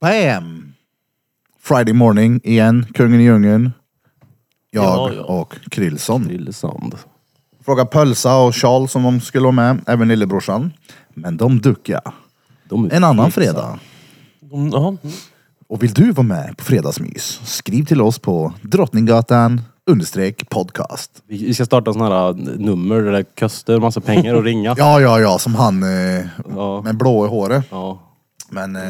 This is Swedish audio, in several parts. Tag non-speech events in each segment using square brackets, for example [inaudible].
Bam! Friday morning igen, kungen i djungeln. Jag Ja, ja. och Krillson. Lillesand. Fråga Pölsa och Charles om de skulle vara med, även lillebrorsan. Men de duckade. De är En annan fredag. Mm, Ja. Och vill du vara med på Fredagsmys? Skriv till oss på Drottninggatan understreck podcast. Vi vi ska starta sådana här äh, nummer där det kostar massa pengar att ringa. [laughs] Ja, ja, ja, som han eh, Ja. med blå i håret. Ja. Men eh,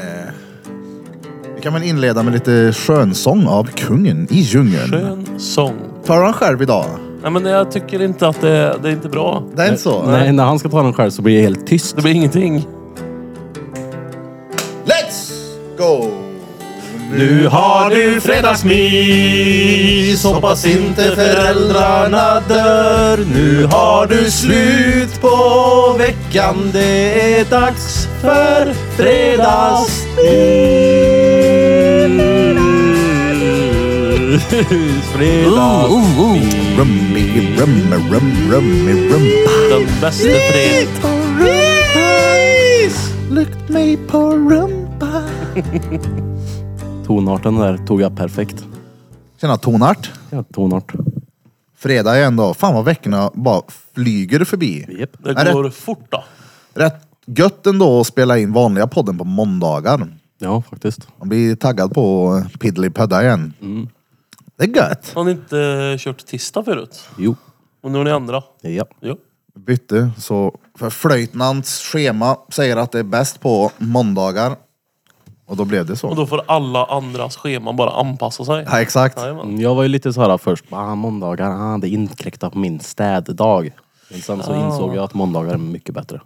vi kan väl inleda med lite skönsång av kungen i djungeln. Skön sång. Tar han själv idag? Nej men jag tycker inte att det, det är inte bra. Det är inte så? Nej. när han ska ta den själv så blir det helt tyst. Det blir ingenting. Let's go! Nu har du fredagsmys Hoppas inte föräldrarna dör Nu har du slut på veckan Det är dags för fredagsmys Fredagsmys Rummy, rummy, rum, rummy, rumpa. Den bästa fredagen Lukt mig på rumpa. [laughs] Tonarten där tog jag perfekt. Tjena tonart. Ja, tonart. Fredag igen då. Fan vad veckorna bara flyger förbi. Japp. Det Är det- går fort då. Rätt gött ändå att spela in vanliga podden på måndagar. Ja, faktiskt. Man blir taggad på Piddly Pudda igen. Det är gött. Har ni inte kört tisdag förut? Jo. Och nu har ni andra? Ja. Ja. Bytte, så för flöjtnants schema säger att det är bäst på måndagar. Och då blev det Och så. då får alla andras scheman bara anpassa sig. Ja, exakt. Jajamän. Jag var ju lite så här först, ah, måndagar, ah, det inkräktar på min städdag. Men sen så insåg jag att måndagar är mycket bättre.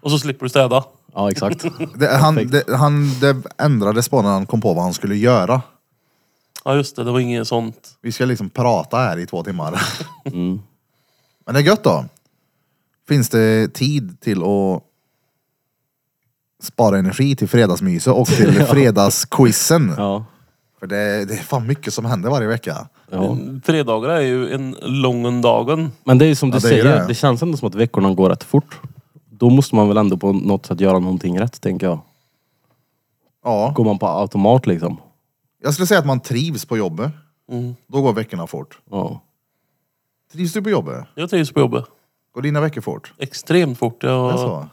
Och så slipper du städa. Ja, exakt. [laughs] Det, han, det, han, det ändrades på när han kom på vad han skulle göra. Ja just det, det var inget sånt. Vi ska liksom prata här i två timmar. [laughs] Men det är gött då. Finns det tid till att spara energi till fredagsmyset och till [laughs] fredagsquizen? Ja. För det, det är fan mycket som händer varje vecka. ja. Fredagar är ju en lången dagen. Men det är ju som du Ja, det är säger, det. det. känns ändå som att veckorna går rätt fort. Då måste man väl ändå på något sätt göra någonting rätt, tänker jag. Ja, Går man på automat liksom? Jag skulle säga att man trivs på jobbet. Mm. Då går veckorna fort. Ja. Trivs du på jobbet? Jag trivs på jobbet. Går dina veckor fort? Extremt fort. Jag, så?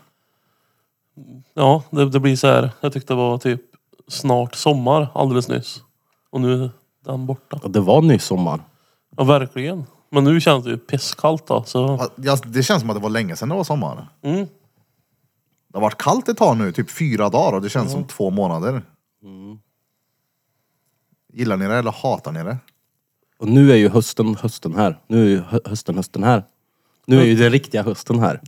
ja, det, det blir så här. Jag tyckte det var typ snart sommar alldeles nyss. Och nu är den borta. Och Det var nyss sommar. Ja, verkligen. Men nu känns det ju pisskallt då. Så, Ja, Det känns som att det var länge sedan det var sommar. mm. Det har varit kallt ett tag nu, typ fyra dagar och det känns som två månader. Gillar ni det eller hatar ni det? Och nu är ju hösten hösten här. Nu är ju hö- hösten hösten här. Nu är ju den riktiga hösten här.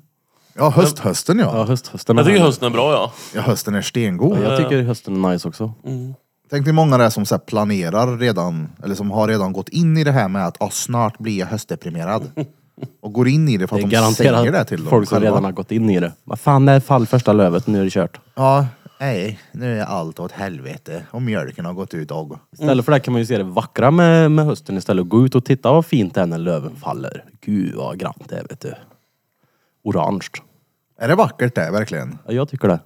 Ja, hösthösten ja. Ja, höst, hösten är Jag tycker här. hösten är bra ja. Ja, hösten är stengod. Ja, jag tycker hösten är nice också. Tänk dig många där som så här planerar redan, eller som har redan gått in i det här med att ah, snart blir jag höstdeprimerad. [laughs] Och går in i det för Det att är de säger det garanterat till dem folk som själva. redan har gått in i det. Vad fan, det är fall första lövet, nu är det kört. Ja, nej, nu är allt åt helvete. Och mjölken har gått ut och... Istället för det kan man ju se det vackra med, med hösten istället. Gå ut och titta vad fint det är när löven faller. Gud vad grant det är vet du. Orange. Är det vackert det, verkligen? Ja, jag tycker det.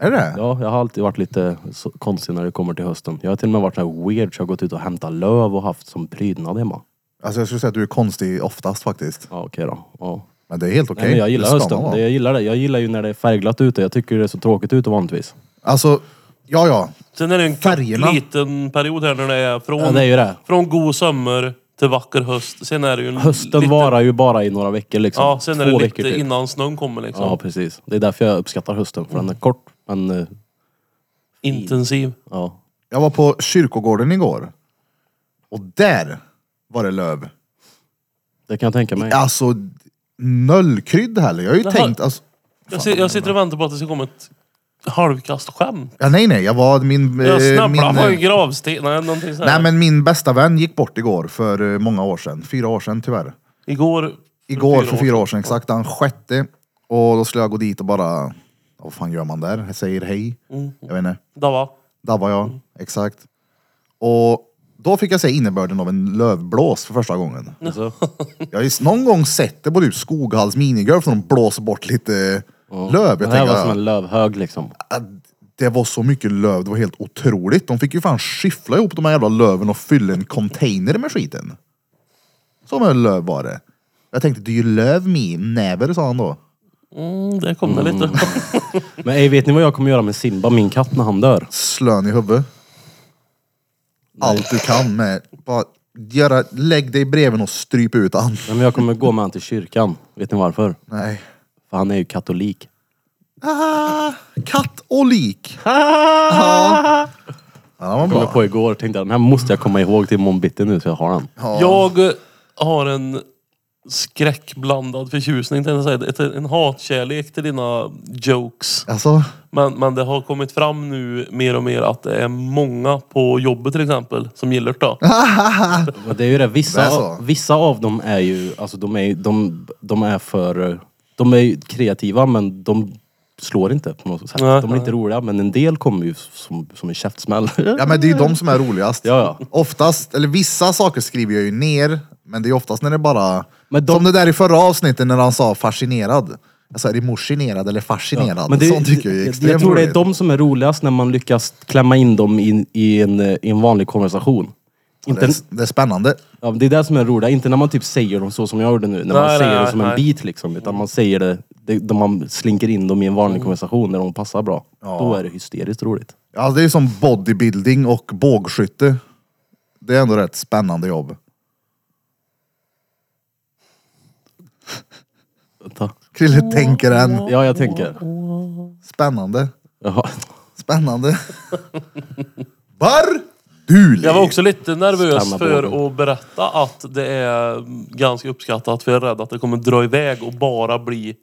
Är det? Ja, jag har alltid varit lite så konstig när det kommer till hösten. Jag har till och med varit så här weird så jag har gått ut och hämtat löv och haft som prydnad hemma. Alltså jag skulle säga att du är konstig oftast faktiskt. Ja, okej då. Ja. Men det är helt okej. Nej, men jag Det gillar ska man hösten. vara. Det, jag gillar det. Jag gillar ju när det är färgglatt ute. Jag tycker det är så tråkigt ute vanligtvis. Alltså, ja ja. Sen är det en Färgerna. kort liten period här när det är från, Ja, det är ju det. från god sommar till vacker höst. Sen är det ju en Hösten lite, varar ju bara i några veckor liksom. Ja, sen är Två det veckor lite typ. innan snön kommer liksom. Ja, precis. Det är därför jag uppskattar hösten. För den är kort, men eh, Intensiv. ja. Jag var på kyrkogården igår. Och där var det löv. Det kan jag tänka mig. Alltså, nollkrydd heller. Jag har ju Jaha. tänkt... Alltså, Jag, si- jag sitter och väntar på att det ska komma ett halvkast skämt. ja, nej nej, jag var min... Jag eh, snabblar min, på eh, gravsten. Nej, någonting så här. Nej men min bästa vän gick bort igår för eh, många år sedan. Fyra år sedan tyvärr. Igår. Igår för fyra år sedan, exakt. Den sjätte. Och då skulle jag gå dit och bara... Vad fan gör man där? Jag säger hej. Mm. Jag vet inte. Dava. Där var jag, exakt. Och då fick jag se innebörden av en lövblås för första gången. Alltså, [laughs] Jag har ju någon gång sett det på typ Skoghalls minigolf när de blåser bort lite löv. Jag det här tänker, var som en lövhög liksom. "Ah, det var så mycket löv, det var helt otroligt. De fick ju fan skyffla ihop de här jävla löven och fylla en container med skiten. Så med löv var det. Jag tänkte, do you love me? Never, sa han då. Mm, det kom det lite. [laughs] Men ej, vet ni vad jag kommer göra med Simba, min katt, när han dör? Slön i huvudet. Allt du kan med, bara göra, lägg dig bredvid och stryp ut han. Nej, men jag kommer gå med han till kyrkan. Vet ni varför? Nej. För han är ju katolik. Ah, katt och lik. [laughs] Ja, ja Jag var kom bra. på igår tänkte jag, den här måste jag komma ihåg till imorgon bitti nu så jag har den. Ja. Jag har en skräckblandad förtjusning, tänkte jag säga. Ett- En hatkärlek till dina jokes. Alltså, Men, men det har kommit fram nu mer och mer att det är många på jobbet till exempel som gillar det. [laughs] det är ju det, vissa, Det är så. vissa av dem är ju, alltså de är, de, de är för, eh, de är ju kreativa men de slår inte på något sätt. Nej, de är inte roliga men en del kommer ju som, som en käftsmäll. ja men det är ju de som är roligast. Ja, ja. Oftast, eller vissa saker skriver jag ju ner, men det är oftast när det bara... Men de- Som det där i förra avsnittet när han sa fascinerad. Sa, är det emotionerad eller fascinerad? Men det, Sånt tycker jag är extremt jag tror det är roligt. de som är roligast när man lyckas klämma in dem i, i, en, i en vanlig konversation. Det, Inte, är, det är spännande. ja, det är det som är roligt, inte när man typ säger dem så som jag gjorde nu. När man Nej, säger nej, det som en nej. bit liksom. Utan man säger det, det då man slinker in dem i en vanlig konversation när de passar bra. Ja. Då är det hysteriskt roligt. Ja, det är ju som bodybuilding och bågskytte. Det är ändå rätt spännande jobb. Vänta. Krille tänker en. Ja, jag tänker. Spännande. Jaha. Spännande. [laughs] Barduli. Jag var också lite nervös för att berätta att det är ganska uppskattat för jag är rädd att det kommer dra iväg och bara bli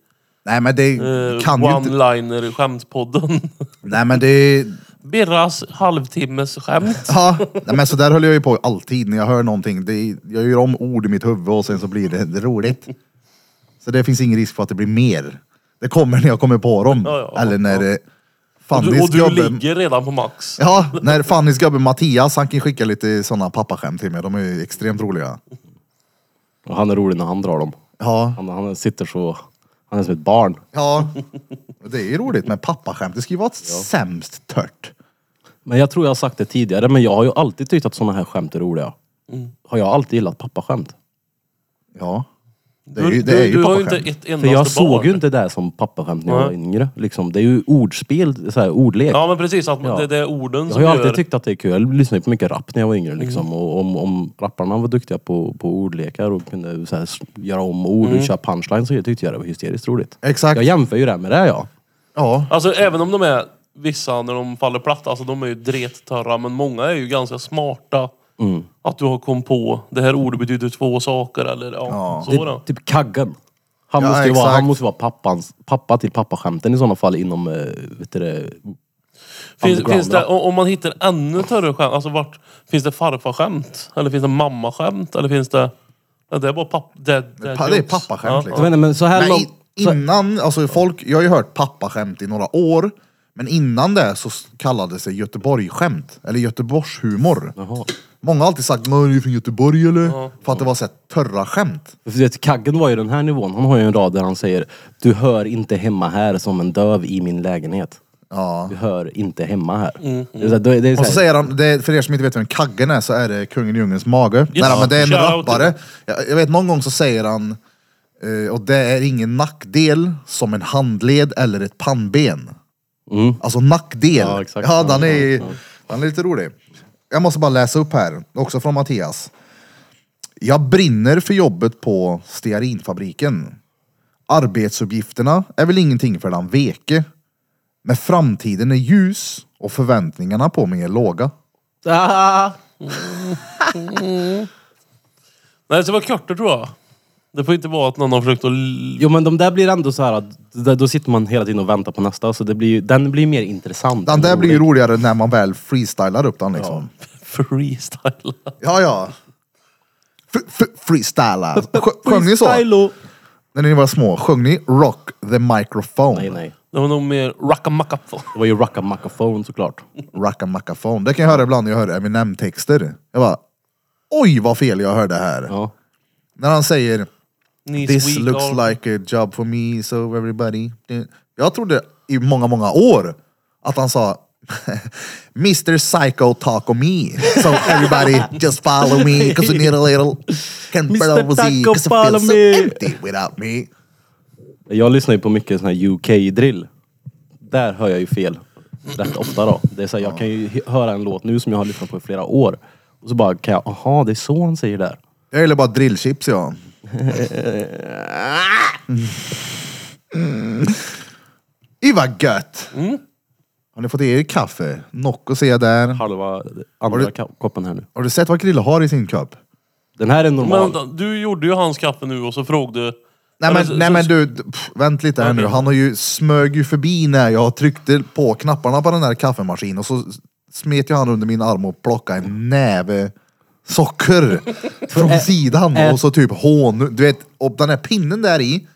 Nej men det eh, kan ju inte... one-liner skämtpodden. [laughs] Nej men det... Birras halvtimmes skämt. Ja, nej, men så där håller jag ju på alltid när jag hör någonting. Det, jag gör om ord i mitt huvud och sen så blir det, det roligt. Så det finns ingen risk för att det blir mer. Det kommer när jag kommer på dem. Ja, ja, Eller när det... Och du, Fannys och du gubbe... ligger redan på max. Ja, när Fannys gubbe Mattias, han kan skicka lite sådana pappaskämt till mig. De är ju extremt roliga. Och han är rolig när han drar dem. Ja, Han, han sitter så... Han är som ett barn. ja. Det är ju roligt med pappaskämt. Det ska ju vara sämst tört. Men jag tror jag har sagt det tidigare, men jag har ju alltid tyckt att såna här skämt är roliga. Mm. Har jag alltid gillat pappaskämt. Ja. Det är Du, ju, det är du, ju du har ju pappaskämt. inte ett För jag såg barn. ju inte det som pappaskämt när jag var Nej. yngre. Liksom. Det är ju ordspel, så här, ordlek. Ja men precis, att Ja. det, det är orden Jag som har ju alltid gör... tyckt att det är kul. Jag lyssnade på mycket rap när jag var yngre. Mm. Liksom. Och om, om rapparna var duktiga på, på ordlekar och kunde så här, s- göra om ord Mm. och köra punchlines så tyckte jag det var hysteriskt roligt. Exakt. Jag jämför ju det med det ja. Ja. Alltså även om de är vissa när de faller platt, alltså de är ju drettörra men många är ju ganska smarta. Mm. Att du har kom på, det här ordet betyder två saker eller ja, Ja. så Det, då. typ Kaggen. Han, Ja, måste ju vara, exakt. han måste vara pappans, pappa till pappaskämten i sådana fall inom, eh, vet du det, Finns, underground, finns det, om om man hittar ännu större skämt, alltså vart, finns det farfarskämt? Eller finns det mammaskämt? Eller finns det... Ja, det är bara papp... Det, det, Pa- det är jokes. pappaskämt, Ja, liksom. Jag vet inte, men så här Nej, lång- i- så- innan, alltså folk, jag har ju hört pappaskämt i några år. Men innan det så s- kallades det Göteborgsskämt. Eller Göteborgshumor. Jaha. Många har alltid sagt, är du från Göteborg eller? För att det var så här törra skämt. För du vet, Kaggen var ju den här nivån. Han har ju en rad där han säger Du hör inte hemma här som en döv i min lägenhet. Ja. Du hör inte hemma här. Det är så här, det är- det är så Och så här, säger han, det, för er som inte vet vem Kaggen är så är det kungen i djungelns mage. Nej, men det är en Shoutout. rappare. Jag, jag vet någon gång så säger han, eh, och det är ingen nackdel som en handled eller ett pannben. Mm. Alltså nackdel. Ja, exakt. Ja, den Ja, är, ja, den är lite rolig. Jag måste bara läsa upp här, också från Mattias. Jag brinner för jobbet på stearinfabriken. Arbetsuppgifterna är väl ingenting för den veke. Men framtiden är ljus och förväntningarna på mig är låga. Ah! [laughs] Nej, det ska vara kortare tror jag. Det får inte vara att någon har försökt att... l- Jo men de där blir ändå så här att där- då sitter man hela tiden och väntar på nästa. Så det blir, ju- den blir mer intressant. Den där blir ju rolig. roligare när man väl freestylar upp den liksom. [laughs] freestyle. Ja, ja. Freestyla. Sj- Sjöng ni så? Freestylo. När ni var små, sjöng ni Rock the microphone? Nej nej. Det var nog mer rackamacka. Det var ju Rocka Maccaphone såklart. Rackamackaphone. Det kan jag höra ibland när jag hör Eminem-texter. Jag bara, oj vad fel jag hörde här. Ja. När han säger Knees This weak looks or- like a job for me, so everybody. Jag trodde i många, många år att han sa [laughs] Mr Psycho Taco Me. So everybody just follow me because we need a little can Mr. Taco, 'cause I follow feel so empty without me. Jag lyssnar ju på mycket sån här UK-drill. Där hör jag ju fel. Rätt ofta då. Det är så här, jag kan ju höra en låt nu som jag har lyssnat på i flera år. Och så bara kan jag, aha det är så han säger där. Jag gillar bara drillchips ja. Mm. Det var gött! Har ni fått i er kaffe? Nocco ser jag där. Halva andra du- ka- koppen här nu. Har du sett vad Krille har i sin kopp? Den här är Men normal. vänta, du gjorde ju hans kaffe nu och så frågade. Nej men, så- nej, så- men du, pff, vänt lite här nu. Han har ju smög ju förbi när jag tryckte på knapparna på den här kaffemaskinen och så smet ju han under min arm och plockade en näve socker från sidan och så typ honung. Du vet, och den här pinnen där i.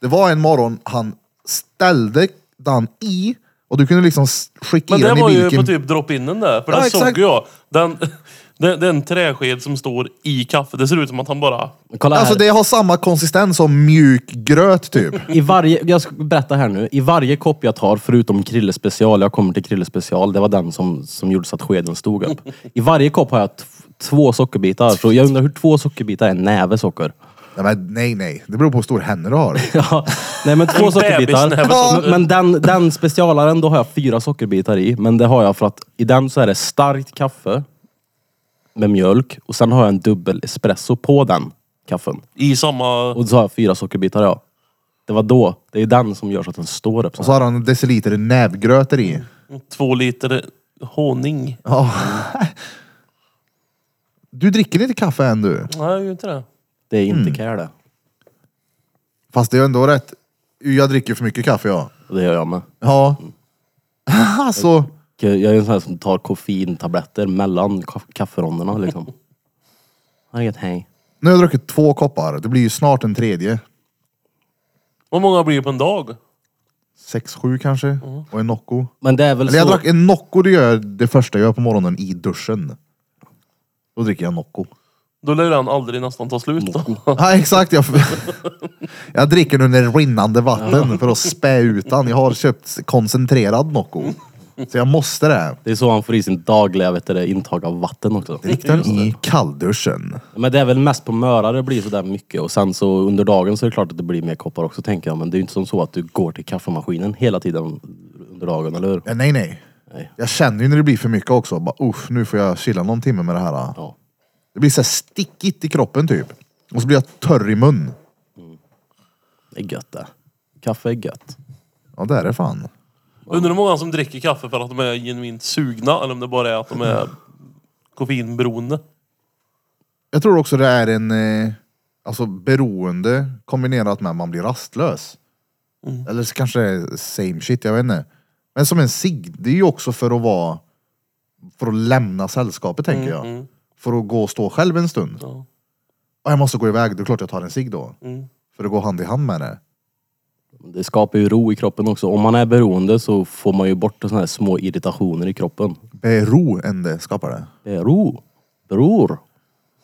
Det var en morgon han ställde den i och du kunde liksom skicka Men i det den var i ju vilken... på typ drop-inen där. För Ja, den exakt. såg jag. Den, [laughs] det, det är en träsked som står i kaffe. Det ser ut som att han bara... Kolla här. Alltså det har samma konsistens som mjuk gröt typ. I varje, jag ska berätta här nu. I varje kopp jag tar, förutom Krille special, jag kommer till Krille special, det var den som, som gjorde så att skeden stod upp. I varje kopp har jag t- två sockerbitar. Så jag undrar hur två sockerbitar är en näve socker? Nej, men, nej, nej. Det beror på hur stor händer du har. [laughs] Ja, nej men två sockerbitar. Men den, den specialaren, då har jag fyra sockerbitar i. Men det har jag för att i den så är det starkt kaffe med mjölk och sen har jag en dubbel espresso på den kaffen. I samma... Och så har jag fyra sockerbitar ja. Det var då. Det är den som gör så att den står upp. Så Och så har han en deciliter nävgröt i. Två liter honung. Ja. [laughs] Du dricker inte kaffe än du. Nej, jag gör inte det. Det är Mm. inte care det. Fast det är ändå rätt. Jag dricker för mycket kaffe ja. Och det gör jag med. Ja. [laughs] Alltså. Jag är en sån här som tar koffeintabletter mellan ka- kafferonderna liksom. Jag [laughs] har inget hej. Nu har jag druckit två koppar. Det blir ju snart en tredje. Hur många blir det på en dag? Sex, sju kanske. Och en Nocco. Men det är väl Eller jag så. drack en Nocco det gör jag det första jag gör på morgonen i duschen. Då dricker jag Nocco. Då lär den aldrig nästan ta slut då. [laughs] Ja exakt. Jag, jag dricker nu när rinnande vatten för att spä ut den. Jag har köpt koncentrerad Nocco. Så jag måste det. Det är så han får i sin dagliga vet du, det, intag av vatten också. Drick den i kallduschen. Men det är väl mest på möra det blir sådär mycket och sen så under dagen så är det klart att det blir mer koppar också tänker jag. Men det är ju inte som så att du går till kaffemaskinen hela tiden under dagen, eller hur? Ja, nej nej. Nej. Jag känner ju när det blir för mycket också. Bara, uff, nu får jag chilla någon timme med det här. Ja. Det blir så här stickigt i kroppen typ. Och så blir jag törr i mun. Det är gött det. Kaffe är gött. Ja det är det fan. Undrar hur många som dricker kaffe för att de är genuint sugna eller om det bara är att de är koffeinberoende. Jag tror också det är en eh, alltså beroende kombinerat med att man blir rastlös. Eller så kanske det är same shit, jag vet inte. Men som en cigg, det är ju också för att vara för att lämna sällskapet tänker jag. Mm. För att gå och stå själv en stund. Ja. Och jag måste gå iväg, det är klart jag tar en cigg då. Mm. För att gå hand i hand med det. Det skapar ju ro i kroppen också. Om man är beroende så får man ju bort såna här små irritationer i kroppen. Beroende skapar det. Det är ro. Bror.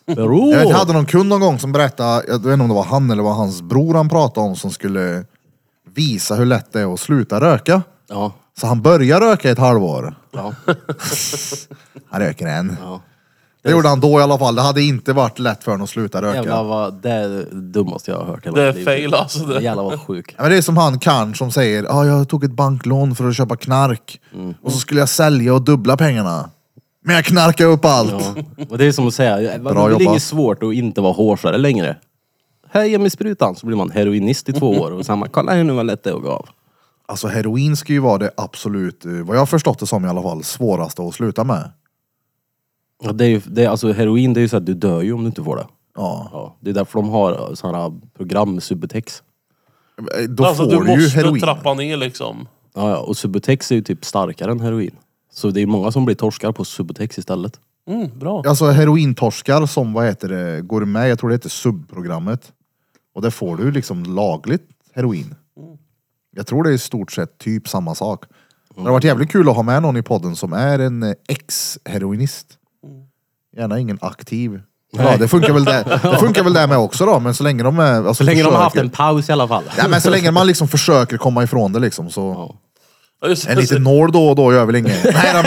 Bror. Jag, vet, jag hade någon kund någon gång som berättade, jag vet inte om det var han eller var hans bror han pratade om som skulle visa hur lätt det är att sluta röka. Ja. Så han började röka i ett halvår. Ja. [laughs] Han röker än. ja. Det gjorde han då i alla fall. Det hade inte varit lätt för honom att sluta röka. Jävlar vad, det är det dummaste jag har hört hela Det är mitt liv. fail alltså. Det. Jävlar vad sjuk. Ja, men det är som han kan som säger, ah, jag tog ett banklån för att köpa knark. Mm. Och så skulle jag sälja och dubbla pengarna. Men jag knarkar upp allt. Ja. Och det är som att säga, [laughs] Bra det är jobbat. inget svårt att inte vara hårsare längre. Här ge mig sprutan så blir man heroinist i två år och sen man, kolla här nu vad lätt det är att gå av. Alltså heroin ska ju vara det absolut, eh, vad jag har förstått det som i alla fall, svåraste att sluta med. Ja, det är ju, det är, alltså heroin det är ju så att du dör ju om du inte får det. Ja. Ja, det är därför de har sådana program med Subutex. Eh, Då alltså, får du du ju måste heroin. trappa ner liksom. Ja, ja, och Subutex är ju typ starkare än heroin. Så det är många som blir torskar på Subutex istället. Mm, bra. Alltså herointorskar som, vad heter det, går med, jag tror det heter subprogrammet. Och där får du liksom lagligt heroin. Jag tror det är i stort sett typ samma sak. Det har varit jävligt kul att ha med någon i podden som är en eh, ex-heroinist. Gärna ingen aktiv. Ja, det funkar väl där, [laughs] det funkar väl där med också då, men så länge de är... Alltså, Så länge de har haft försöker- en paus i alla fall. Ja, men så länge man liksom försöker komma ifrån det liksom så... Ja. En liten nål då och då gör väl inget. [laughs] Nej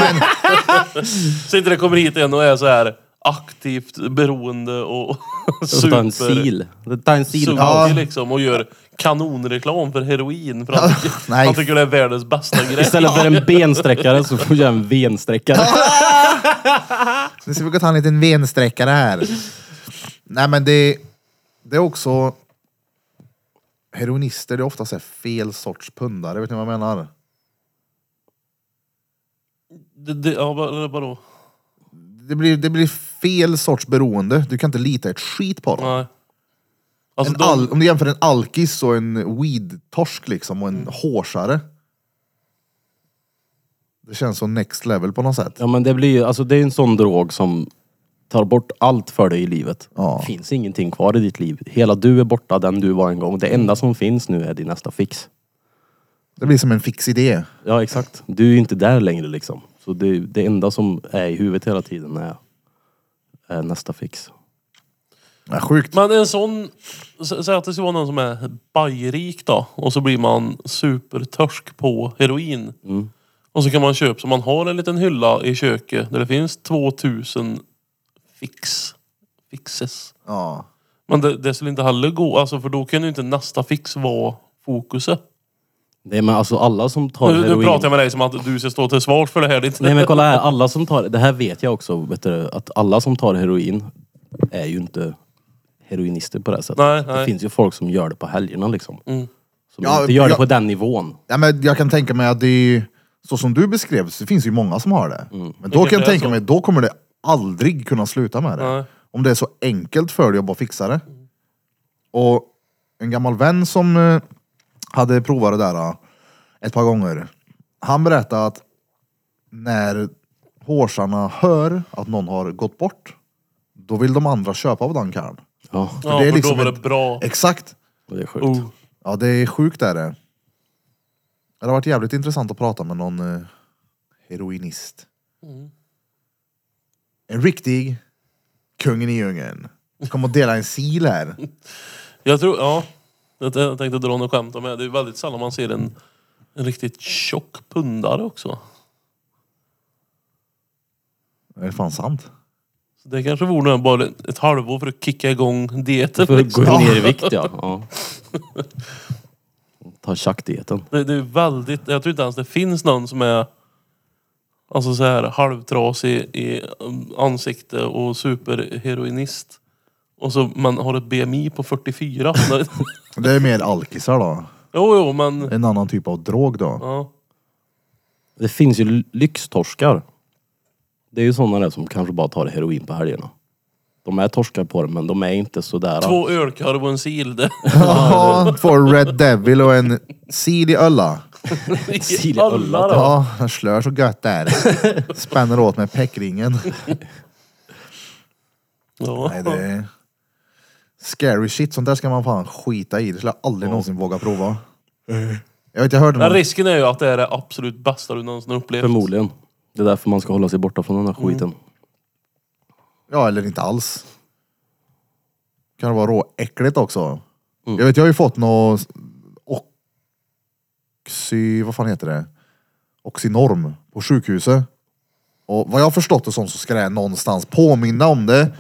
men Så inte det kommer hit en och är så här aktivt beroende och [laughs] Så ta en super... sil. Ta en sil. Ja. liksom och gör kanonreklam för heroin. För han, tycker, nej. han tycker det är världens bästa grej. Istället för en bensträckare så får jag en vensträckare. nu ska vi gå ta en liten vensträckare här. Nej men det, det är också heroinister, det är oftast är fel sorts pundare, vet ni vad jag menar? Det, det, ja, vad- vadå? Det blir, det blir fel sorts beroende, du kan inte lita ett skit på dem. Nej. Alltså, En de, al, om du jämför en alkis och en weed-torsk liksom och en hårsare. Det känns som next level på något sätt. Ja men det blir ju, alltså det är en sån drog som tar bort allt för dig i livet. Ja. Det finns ingenting kvar i ditt liv. Hela du är borta, den du var en gång. Det enda som finns nu är din nästa fix. Det blir som en fix idé. Ja exakt. Du är inte där längre liksom. Så det, det enda som är i huvudet hela tiden är, är nästa fix. Ja, sjukt. Men en sån, sä- säg att det ska vara någon som är bajrik då och så blir man supertörsk på heroin. Mm. Och så kan man köpa, så man har en liten hylla i köket där det finns 2000 fix. Fixes. Ja. Men det, det skulle inte heller gå, alltså för då kan ju inte nästa fix vara fokuset. Det är men alltså alla som tar Nu, nu heroin. pratar jag med dig som att du ska stå till svars för det här. Det. Nej men kolla här, alla som tar, det här vet jag också, vet du, att alla som tar heroin är ju inte heroinister på det här sättet. Nej, Det nej. finns ju folk som gör det på helgerna liksom. Mm. Som Ja, inte gör det jag- på den nivån. Ja, men jag kan tänka mig att det är, så som du beskrev, så det finns ju många som har det. Men då kan jag är tänka så. mig, då kommer det aldrig kunna sluta med det. Nej. Om det är så enkelt för dig att bara fixa det. Och en gammal vän som eh, hade provat det där eh, ett par gånger. Han berättade att när hårsarna hör att någon har gått bort, då vill de andra köpa av den karln. Ja, Ja, det är för liksom då var det ett- bra. Exakt. det är sjukt. Oh. Ja, det är sjukt är det. Det har varit jävligt intressant att prata med någon eh, heroinist. En riktig kungen i djungeln. Kom och dela en sil här. [laughs] Jag tror, ja. Jag tänkte dra något skämt om det. Det är väldigt sällan man ser en, en riktigt tjock pundare också. Det är fan sant. Så det kanske vore nog bara ett halvår för att kicka igång dieten. För att Liksom. gå ner i vikt ja. [laughs] ja. Ta tjackdieten. Det, det är väldigt, jag tror inte ens det finns någon som är alltså så här halvtrasig i um, ansikte och superheroinist. Och så man har ett BMI på 44. [laughs] Det är mer alkisar då. jo, jo, men... En annan typ av drog då. Ja. Det finns ju lyxtorskar. Det är ju sådana där som kanske bara tar heroin på helgerna. De är torskar på det men de är inte sådär. Två ölkorv och en sil. Det. [laughs] Ja, två Red Devil och en sil i ölla. [laughs] Sil i Alla ölla, då. Ja, den slör så gött där. Spänner åt med peckringen. Ja. Nej, det är scary shit. Sånt där ska man fan skita i. Det skulle jag aldrig någonsin våga prova. Jag vet, jag hörde Men någon... risken är ju att det är det absolut bästa du någonsin har upplevt. Förmodligen. Det är därför man ska hålla sig borta från den här skiten. Ja, eller inte alls. Kan det vara råäckligt också. Jag vet, jag har ju fått något oxy... Vad fan heter det? Oxynorm på sjukhuset. Och vad jag har förstått det som så ska det någonstans påminna om det.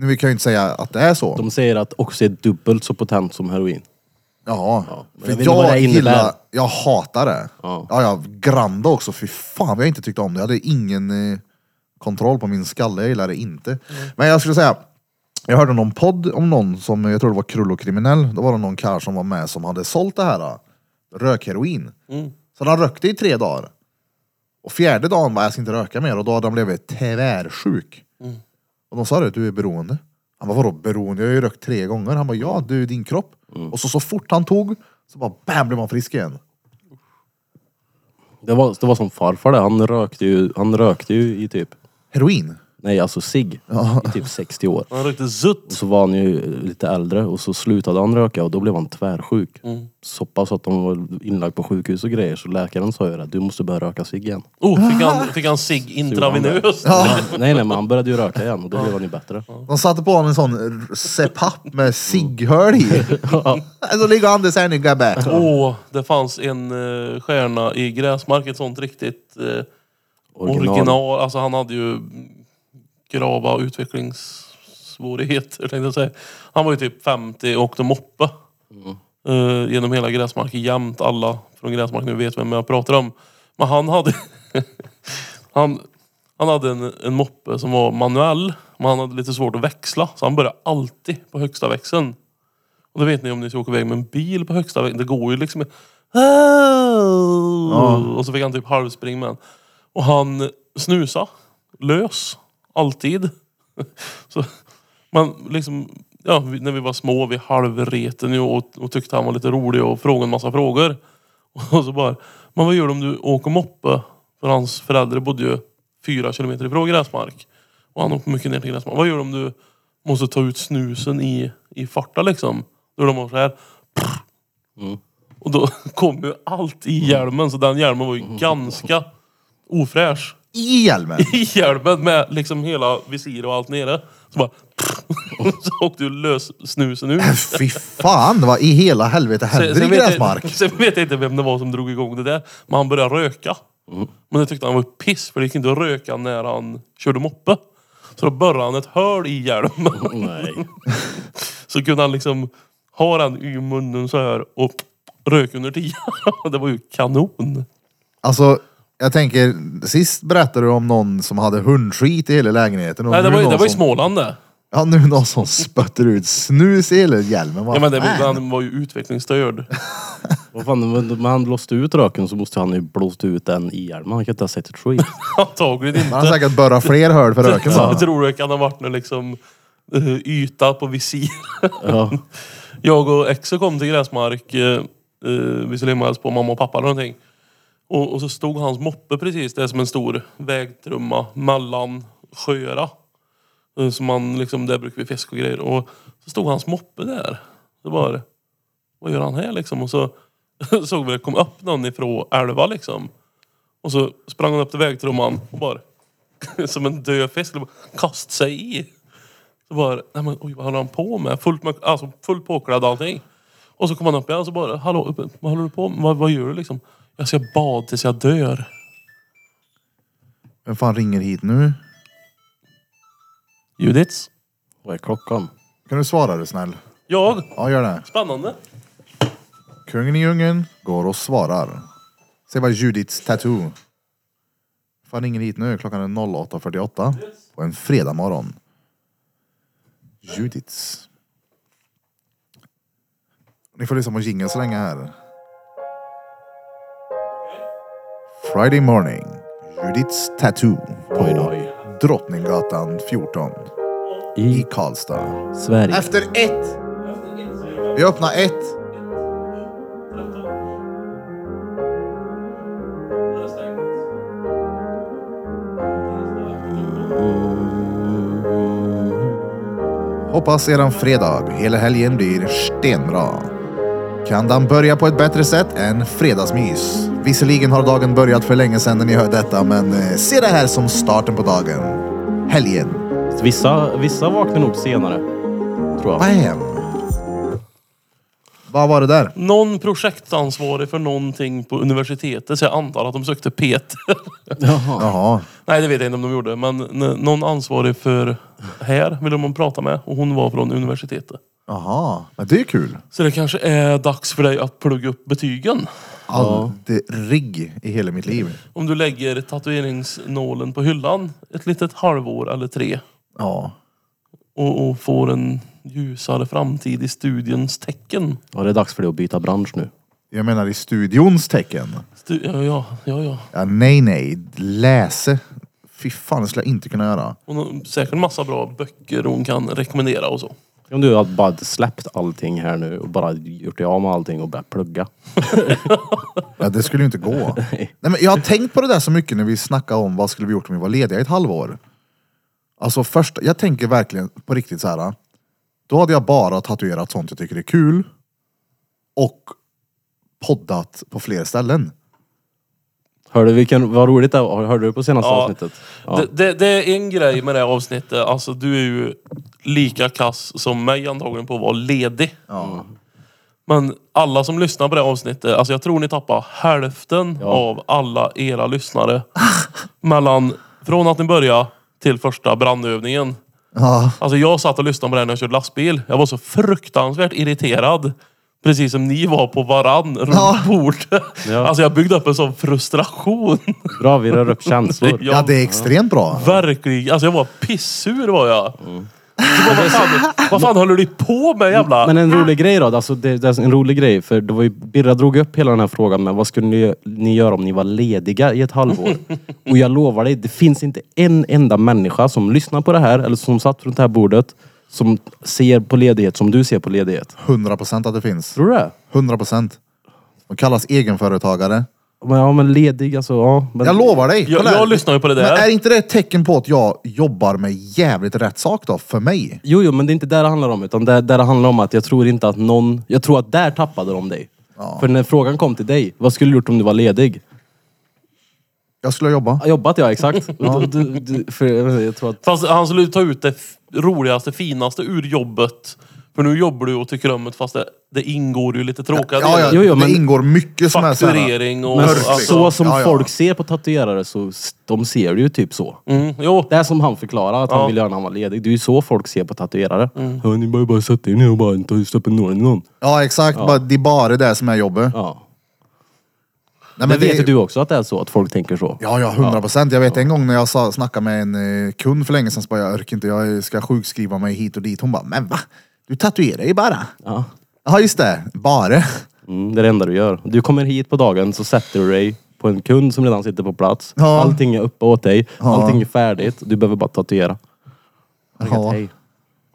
Nu vi kan ju inte säga att det är så. De säger att också är dubbelt så potent som heroin. Ja, men för jag vet inte vad jag det innebär. gillar, jag hatar det. Ja. Ja, ja, Granda också, fy fan vad jag inte tyckte om det. Jag hade ingen eh, kontroll på min skalle, jag gillar det inte. Men jag skulle säga, jag hörde någon podd om någon som, jag tror det var Krullokriminell, då var det någon karl som var med som hade sålt det här, eh, rökheroin. Mm. Så han rökte i tre dagar. Och fjärde dagen bara, jag ska inte röka mer, och då hade han blivit tvärsjuk. Och de sa det, du är beroende. Han bara, vadå beroende? Jag har ju rökt tre gånger. Han bara, ja du, din kropp. Och så, så fort han tog, så bara bam, blev han frisk igen. Det var, det var som farfar det. Han rökte ju, han rökte ju i typ... Heroin? Nej, alltså sig i typ 60 år. Han rökte zutt. Och så var han ju lite äldre och så slutade han röka och då blev han tvärsjuk. Så pass att de var inlagd på sjukhus och grejer så läkaren sa ju att du måste börja röka cigg igen. Oh, fick han, fick han cigg intravenöst? Nej nej men han började ju röka igen och då blev han ju bättre. De satte på honom en sån CPAP med cigghöl i. [laughs] [laughs] Så ligger Anders här nu gubbe. Åh, det fanns en uh, stjärna i Gräsmark, ett sånt riktigt eh, original. Alltså han hade ju grava utvecklingssvårigheter tänkte jag säga. Han var ju typ 50 och åkte moppe. eh, genom hela Gräsmark jämt. Alla från Gräsmark nu vet vem jag pratar om. Men han hade [laughs] han, han hade en, en moppe som var manuell. Men han hade lite svårt att växla. Så han började alltid på högsta växeln. Och det vet ni om ni ska åka iväg med en bil på högsta växeln. Det går ju liksom... Och så fick han typ halvspring med den. Och han snusa lös. Alltid. [laughs] Så man liksom, ja, när vi var små, vi halvreten ju och, och tyckte han var lite rolig och frågade en massa frågor. [laughs] Och så bara, men vad gör du om du åker moppe? För hans föräldrar bodde ju fyra kilometer ifrån Gräsmark. Och han åkte mycket ner till Gräsmark. Vad gör du om du måste ta ut snusen i, i farta liksom? Då de var så här. Och då [laughs] kom ju allt i hjälmen, så den hjälmen var ju ganska ofräsch. I hjälmen. [laughs] I hjälmen med liksom hela visir och allt nere. Så bara... [laughs] så åkte ju lös snusen ut. Fy fan, vad i hela helvete händer i vet Gräsmark? jag, [laughs] sen vet jag inte vem det var som drog igång det där. Men han började röka. Men det tyckte han var piss, för det gick inte att röka när han körde moppe. Så då borrade han ett hål i hjälmen. Nej. Så kunde han liksom ha den i munnen så här och röka under tiden. Det var ju kanon. Alltså, jag tänker, sist berättade du om någon som hade hundskit i hela lägenheten. Och Nej, det nu var, ju- någon det var i som, Småland det. Ja, nu någon som spötter ut snus i hela hjälmen. Vad Ja, men det, fan? han var ju utvecklingsstörd. [laughs] Vad fan, men men han blåste ut röken så måste han ju blåst ut den i hjälmen. Han kan inte ha sett ett skit. [laughs] Antagligen inte. Man har säkert borrat fler hål för röken. Så va? jag tror det kan ha varit en liksom, eh, yta på visir. Ja. [laughs] Jag och Exo kom till Gräsmark. Eh, eh, vi skulle hem och hälsa på mamma och pappa eller någonting. Och, och så stod hans moppe precis, där, som en stor vägtrumma mellan sjöarna. Eh, som man liksom, där brukar vi fiska och grejer. Och så stod hans moppe där. Så bara, vad gör han här liksom? Och så [laughs] såg vi det kom upp någon ifrån älva liksom. Och så sprang han upp till vägtrumman och bara [laughs] som en död fisk, kastade sig i. Så bara, nej men oj vad håller han på med? Fullt, med, alltså, fullt påklädd och allting. Och så kom han upp igen och så bara, hallå vad håller du på med? Vad, vad gör du liksom? Jag ska bada tills jag dör. Vem fan ringer hit nu? Judits? Vad är klockan? Kan du svara du snäll? Jag? Ja, gör det. Spännande. Kungen i djungeln går och svarar. Se vad Judiths tattoo. Fan ringer hit nu. Klockan är 08.48 på en fredag morgon. Judiths. Ni får lyssna på jingeln så länge här. Friday morning. Judiths tattoo på Oj, oj. Drottninggatan 14 i I Karlstad. Sverige. Efter ett! Vi öppnar ett. Hoppas eran fredag hela helgen blir stenbra. Kan den börja på ett bättre sätt än fredagsmys? Visserligen har dagen börjat för länge sedan när ni hör detta, men eh, se det här som starten på dagen. Helgen. Vissa, vissa vaknar nog senare. Tror jag. Bam! Vad var det där? Någon projektansvarig för någonting på universitetet, så jag antar att de sökte Peter. [laughs] Jaha. Jaha. Nej, det vet jag inte om de gjorde. Men n- någon ansvarig för här ville de prata med och hon var från universitetet. Jaha. Men det är kul. Så det kanske är dags för dig att plugga upp betygen. Aldrig i hela mitt liv. Om du lägger tatueringsnålen på hyllan ett litet halvår eller tre Ja. och, och får en ljusare framtid i studiens tecken. Ja, det är dags för dig att byta bransch nu. Jag menar i studions tecken. Stu ja, ja, ja, ja. Ja, nej, nej. Läse. Fy fan, det skulle jag inte kunna göra. Hon har säkert massa bra böcker hon kan rekommendera och så. Om du hade bara släppt allting här nu och bara gjort dig av med allting och börjat plugga. [laughs] Ja, det skulle ju inte gå. nej, men jag har tänkt på det där så mycket när vi snackade om vad skulle vi gjort om vi var lediga i ett halvår. Alltså först, jag tänker verkligen på riktigt så här. Då hade jag bara tatuerat sånt jag tycker är kul. Och poddat på fler ställen. Hörde vilken, vad roligt det var. Hörde du på senaste Ja. avsnittet? Ja. Det, det, det är en grej med det här avsnittet. Alltså du är ju lika kass som mig antagligen på att vara ledig. Ja. Men alla som lyssnar på det här avsnittet, alltså jag tror ni tappar hälften Ja. av alla era lyssnare. [laughs] mellan, från att ni började till första brandövningen. Ja. Alltså jag satt och lyssnade på det här när jag körde lastbil. Jag var så fruktansvärt irriterad. Precis som ni var på varann runt Ja. bordet. Ja. Alltså jag byggde upp en sån frustration. Bra, vi rör upp känslor. [laughs] Ja. ja, det är extremt bra. Verkligen. Alltså jag var pissur var jag. Så bara, vad, fan, vad fan håller du på med jävla... Men en rolig grej då, alltså det, det är en rolig grej för det var ju, Birra drog upp hela den här frågan med vad skulle ni, ni göra om ni var lediga i ett halvår? Och jag lovar dig, det finns inte en enda människa som lyssnar på det här eller som satt runt det här bordet som ser på ledighet som du ser på ledighet. 100% att det finns. Tror du det? 100%. De kallas egenföretagare. Men, ja men ledig alltså, ja. Men, Jag lovar dig. Jag, kolla här. jag lyssnar ju på det Men där. är inte det ett tecken på att jag jobbar med jävligt rätt sak då? För mig? Jo, jo, men det är inte där det handlar om. Utan det, där det handlar om att jag tror inte att någon... Jag tror att där tappade de dig. För när frågan kom till dig, vad skulle du gjort om du var ledig? Jag skulle jobba. Ja, Jobbat ja, exakt. [laughs] Du, du, du, för, jag tror att... Fast han skulle ta ut det f- roligaste, finaste ur jobbet. För nu jobbar du och tycker om det fast det, det ingår ju lite tråkiga Ja, ja, delar. Jo, jo, det ingår mycket som är så här- Fakturering och... Men Mörk, liksom. så som Ja, ja. folk ser på tatuerare så s- de ser det ju typ så. Mm, jo. Det är som han förklarar att Ja. han vill göra när han var ledig. Det är ju så folk ser på tatuerare. Ja, ni bara, bara sätta er ner och bara ta stoppa nålen i någon. Ja exakt, Bara, det är bara det som är jobbet. Ja. Nej, Men men vet det- ju du också att det är så? Att folk tänker så? Ja, ja, hundra procent. Jag vet en gång när jag sa, snackade med en eh, kund för länge sedan, så bara, jag orkar inte, jag ska sjukskriva mig hit och dit. Hon bara, men va? Du tatuerar ju bara. Ja. Ja, just det. Bara. Mm, det är det enda du gör. Du kommer hit på dagen så sätter du dig på en kund som redan sitter på plats. Ja. Allting är uppe åt dig. Ja. Allting är färdigt. Du behöver bara tatuera. Ja. Hej.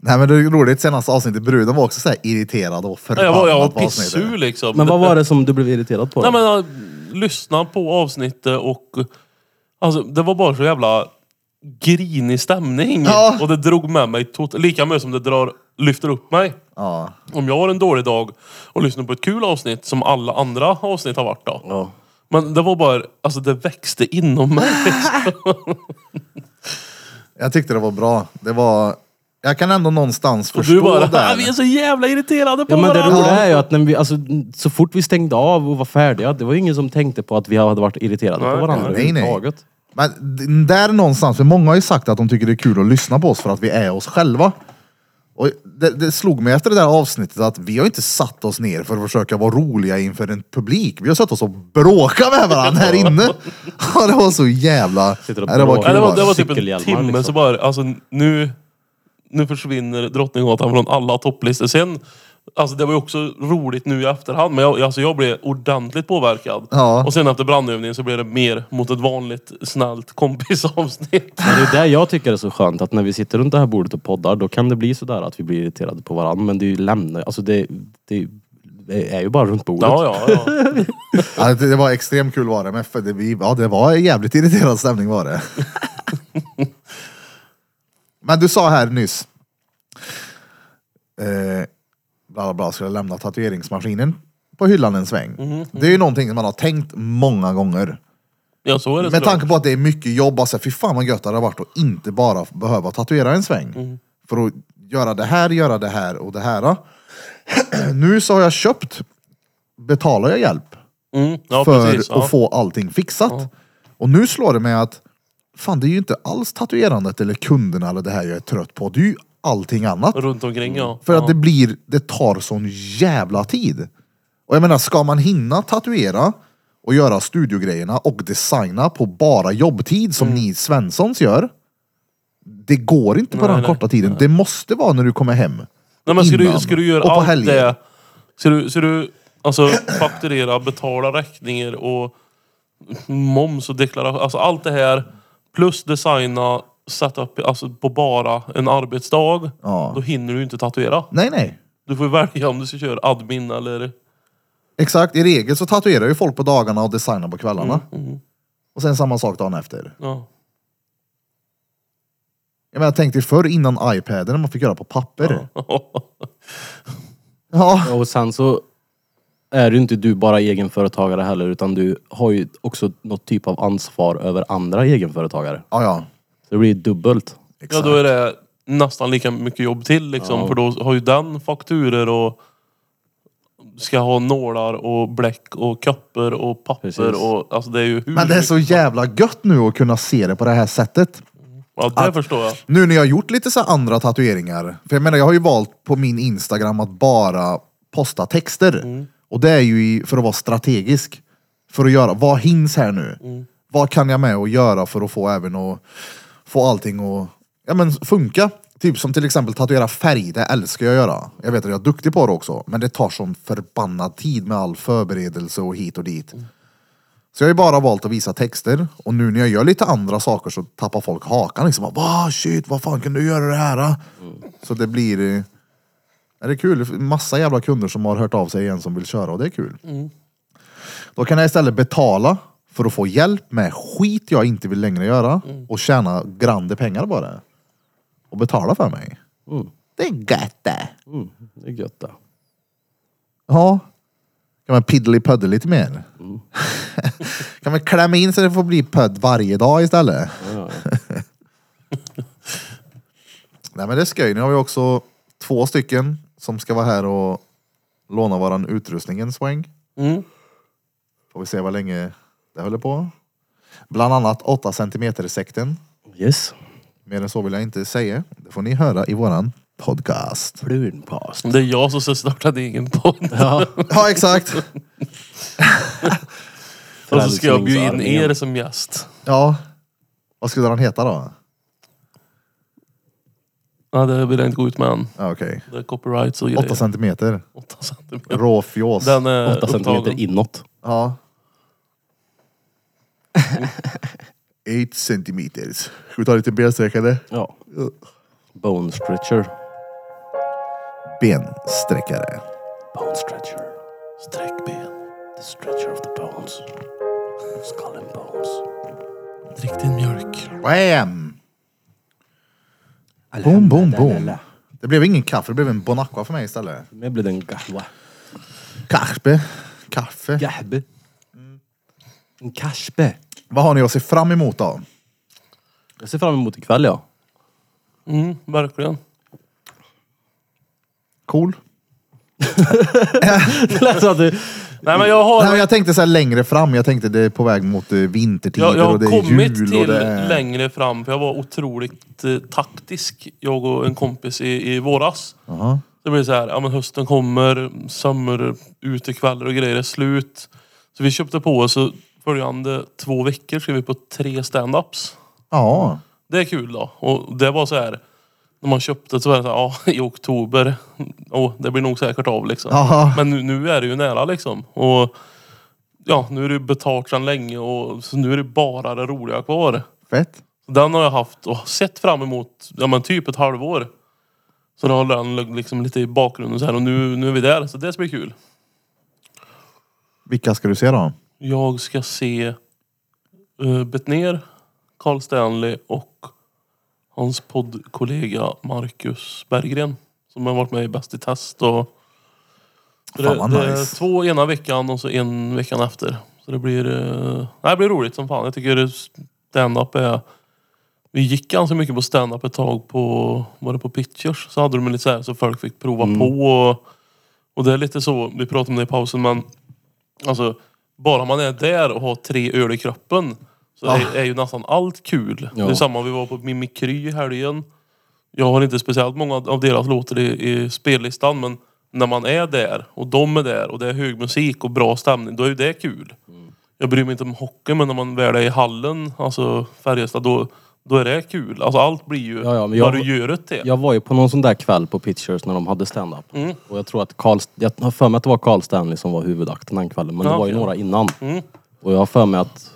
Nej men det är roligt, senaste avsnittet, bruden var också så här irriterad och Jag var, jag var förbannad på avsnittet. pissur liksom. Men vad var det som du blev irriterad på? då? Nej men lyssnade på avsnittet och... Alltså det var bara så jävla grinig stämning. Ja. Och det drog med mig tot- lika mycket som det drar, lyfter upp mig. Ja. Om jag har en dålig dag och lyssnar på ett kul avsnitt som alla andra avsnitt har varit då. Ja. Men det var bara, alltså det växte inom mig. [laughs] Jag tyckte det var bra. Det var... Jag kan ändå någonstans Och förstå du bara, det. "Ah, vi är så jävla irriterade på Ja men det varandra. roliga är ju att när vi, alltså, så fort vi stängde av och var färdiga, det var ju ingen som tänkte på att vi hade varit irriterade Nej, på varandra nej, nej. överhuvudtaget. Men d- där någonstans, för många har ju sagt att de tycker det är kul att lyssna på oss för att vi är oss själva. Och det, det slog mig efter det där avsnittet att vi har inte satt oss ner för att försöka vara roliga inför en publik. Vi har satt oss och bråkat med varandra här inne. [laughs] Ja, det var så jävla... Sitter och Nej, det var bråkar. kul. Det, var, det var var typ en Cykelhjälmar, timme liksom. så bara, alltså nu, nu försvinner Drottninggatan från alla topplistor. Sen, alltså det var ju också roligt nu i efterhand, men jag, alltså jag blev ordentligt påverkad. Ja. Och sen efter brandövningen så blev det mer mot ett vanligt snällt kompisavsnitt. Men det är det jag tycker är så skönt, att när vi sitter runt det här bordet och poddar, då kan det bli sådär att vi blir irriterade på varandra. Men det är ju lämnar, alltså det, det, det är ju bara runt bordet. Ja, ja, ja. [laughs] Ja, det, det var extremt kul var det, men för det, vi, ja, det var jävligt irriterad stämning var det. [laughs] men du sa här nyss, eh, bla bla skulle lämna tatueringsmaskinen på hyllan en sväng. Det är ju någonting som man har tänkt många gånger. ja så är det Med såklart. tanke på att det är mycket jobb, alltså, fy fan vad gött det hade varit att inte bara behöva tatuera en sväng. För att göra det här, göra det här och det här. [clears throat] nu så har jag köpt, betalar jag hjälp Mm, ja, för precis. Ja. att få allting fixat. Och nu slår det mig att fan det är ju inte alls tatuerandet eller kunderna eller det här jag är trött på. Det är ju allting annat. Runt omkring ja. För att det blir, det tar sån jävla tid. Och jag menar, ska man hinna tatuera och göra studiogrejerna och designa på bara jobbtid som ni Svenssons gör. Det går inte på Mm. Nej, den nej, korta tiden. Det måste vara när du kommer hem. Nej, men ska, innan du, ska du göra och på allt helger. det... Ska du, ska du alltså, fakturera, betala räkningar och moms och deklaration. Alltså allt det här. Plus designa, sätta upp alltså, på bara en arbetsdag. Ja. Då hinner du inte tatuera. Nej, nej. Du får välja om du ska köra admin eller... Exakt, i regel så tatuerar ju folk på dagarna och designar på kvällarna. Mm, Och sen samma sak dagen efter. Ja. Jag menar, tänk dig förr innan iPaden när man fick göra på papper. Ja. [laughs] Och sen så är du inte du bara egenföretagare heller utan du har ju också något typ av ansvar över andra egenföretagare. Ja, ja. Så det blir dubbelt. Ja, då är det nästan lika mycket jobb till liksom. Ja. För då har ju den fakturer och ska ha nålar och bläck och kapper och papper Precis. och alltså det är ju hur Men det är så jävla gött nu att kunna se det på det här sättet. Ja, det förstår jag. Nu när jag har gjort lite så här andra tatueringar. För jag menar, jag har ju valt på min Instagram att bara posta texter. Och det är ju i, för att vara strategisk. För att göra, vad hinns här nu? Vad kan jag med och göra för att få även att få allting att ja, men funka? Typ som till exempel tatuera färg, det älskar jag att göra. Jag vet att jag är duktig på det också, men det tar sån förbannad tid med all förberedelse och hit och dit. Så jag har ju bara valt att visa texter och nu när jag gör lite andra saker så tappar folk hakan liksom. Va shit, vad fan kan du göra det här? då?" Så det blir... Är det är kul? Massa jävla kunder som har hört av sig igen som vill köra och det är kul. Då kan jag istället betala för att få hjälp med skit jag inte vill längre göra och tjäna grande pengar på det. Och betala för mig. Mm. Det är gött det. Mm, det är gött det. Ja. Kan man piddly lite mer? [laughs] kan man klämma in så det får bli pödd varje dag istället? Ja, [laughs] Nej men det är skoj. Nu har vi också två stycken som ska vara här och låna våran utrustning en sväng. Mm. Får vi se vad länge det håller på. Bland annat 8 centimeter sekten. Yes. Mer än så vill jag inte säga. Det får ni höra i våran podcast. Brunpast. Det är jag som ska starta din egen podd. [laughs] Ja. Ja exakt. [laughs] Och så ska jag bjuda in er som gäst. Ja. Vad skulle den heta då? Ja, det vill jag inte gå ut med än. Ja, Okej. Det är copyrights och 8 grejer. centimeter. 8 centimeter. Rå fjås. Den är 8 centimeter upptagen. inåt. Ja. [laughs] 8 centimeters. Ska vi ta lite bensträckare? Ja. Bone stretcher. Bensträckare. Bone stretcher. Sträckben. The stretcher of the bones. Skull and bones. Drick din mjölk. Bam! Boom, boom, boom. Det blev ingen kaffe, det blev en bon aqua för mig istället. Det blev en gahwa. Kaffe. Kaffe. Gahbe. En kashbe. Vad har ni att se fram emot då? Jag ser fram emot ikväll ja. Mm, verkligen. Cool. [laughs] Det lät som att du... Nej men jag har, Nej, men jag tänkte så här längre fram, jag tänkte det är på väg mot eh, vintertider jag, jag har och det är kommit jul till och det är... längre fram för jag var otroligt eh, taktisk. Jag och en kompis i, i våras. Jaha. Det blir så här, ja men hösten kommer, sommar, utekvällar och grejer är slut. Så vi köpte på oss så följande två veckor ska vi på tre stand-ups. Ja. Det är kul då. Och det var så här. När man köpte så var det så här, ja [laughs] i oktober. Oh, det blir nog säkert av liksom. Jaha. Men nu, nu är det ju nära liksom. Och ja, nu är det betalt sedan länge och så nu är det bara det roliga kvar. Fett. Den har jag haft och sett fram emot, ja men typ ett halvår. Så då håller den liksom lite i bakgrunden så här och nu, nu är vi där. Så det ska bli kul. Vilka ska du se då? Jag ska se uh, Betnér, Carl Stanley och hans poddkollega Marcus Berggren. Som har varit med i Bäst i test. Och så Fan, vad det, det är nice. två ena veckan och så en veckan efter. Så det blir, nej, det blir roligt som fan. Jag tycker stand-up är... Vi gick ganska mycket på stand-up ett tag på, var det på Pitchers? Så hade de lite så här så folk fick prova Mm. på. Och, och det är lite så, vi pratade om det i pausen men Alltså, bara man är där och har tre öl i kroppen så Ah. är, är ju nästan allt kul. Ja. Det är samma, vi var på Mimikry i helgen. Jag har inte speciellt många av deras låtar i, i spellistan men när man är där och de är där och det är hög musik och bra stämning, då är ju det kul. Jag bryr mig inte om hockey men när man väl är i hallen, alltså Färjestad, då, då är det kul. Alltså allt blir ju Ja, ja, men jag- vad du gör det till. Jag var ju på någon sån där kväll på Pitchers när de hade stand-up. Mm. Och jag tror att Carl, jag har för mig att det var Carl Stanley som var huvudakten den kvällen. Men Ja, det var ju några innan. Mm. Och jag har för mig att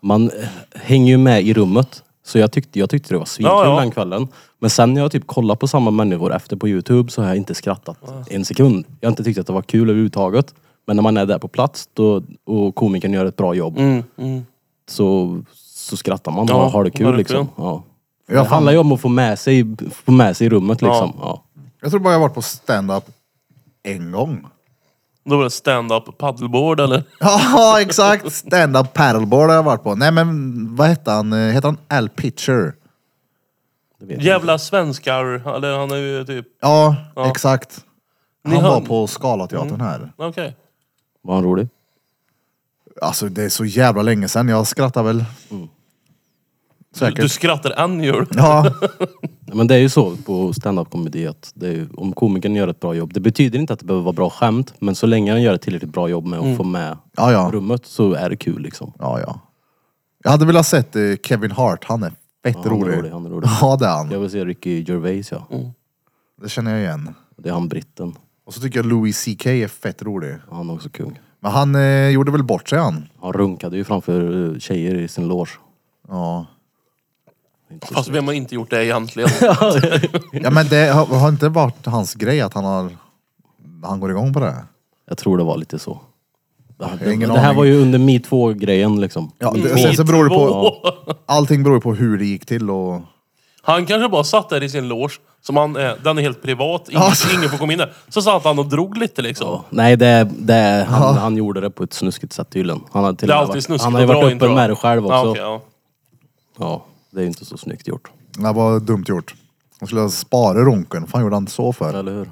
man hänger ju med i rummet. Så jag tyckte, jag tyckte det var svinkul Ja, ja. den kvällen. Men sen när jag typ kollar på samma människor efter på Youtube så har jag inte skrattat en sekund. Jag har inte tyckt att det var kul överhuvudtaget. Men när man är där på plats då, och komikern gör ett bra jobb Mm, mm. så, så skrattar man Ja, och har det kul verkligen. liksom. Ja. Det Jag, handlar ju om att få med sig, få med sig i rummet liksom. Ja. jag tror bara jag har varit på stand-up en gång. Då var det stand-up paddleboard eller? [laughs] Ja, exakt. Stand-up paddleboard har jag varit på. Nej men vad hette han? Heter han Al Pitcher? Jävla svenskar. Eller han är ju typ... Ja, Ja. exakt. Ni Han har- var på Scalateatern här. Okej. Var han rolig? Alltså det är så jävla länge sedan. Jag skrattar väl. Du, Säkert. du skrattar än gör du. Ja, [laughs] Men det är ju så på stand-up komedi att det är, ju- om komikern gör ett bra jobb, det betyder inte att det behöver vara bra skämt, men så länge han gör ett tillräckligt bra jobb med att få med ja, ja. rummet så är det kul liksom. ja, ja. Jag hade velat sett eh, Kevin Hart. Han är fett han är rolig. rolig, han är rolig. Ja, det är han. Jag vill se Ricky Gervais ja. Det känner jag igen. Det är han britten. Och så tycker jag Louis CK är fett rolig. Han är också kung. Men han eh, gjorde väl bort sig han. Han runkade ju framför eh, tjejer i sin loge. Ja. Fast vem har inte gjort det egentligen? [laughs] ja men det har, har inte varit hans grej att han har... Han går igång på det. Jag tror det var lite så. Det, har det, ingen det här aning. var ju under metoo-grejen liksom. Ja, det, sen så beror det på... Två. Allting beror ju på hur det gick till och... Han kanske bara satt där i sin loge, som han är, den är helt privat, ingen, Alltså. ingen får komma in där. Så satt han och drog lite liksom. Nej, det, det, han, han gjorde det på ett snuskigt sätt tydligen. Han har till Det är och med alltid varit, snuskigt han har ju att dra varit in, jag. med det själv också. Ja, Ja, okej, ja. Det är ju inte så snyggt gjort. Det var dumt gjort. Han skulle ha sparat runken. Fan gjorde han inte så för? Eller hur?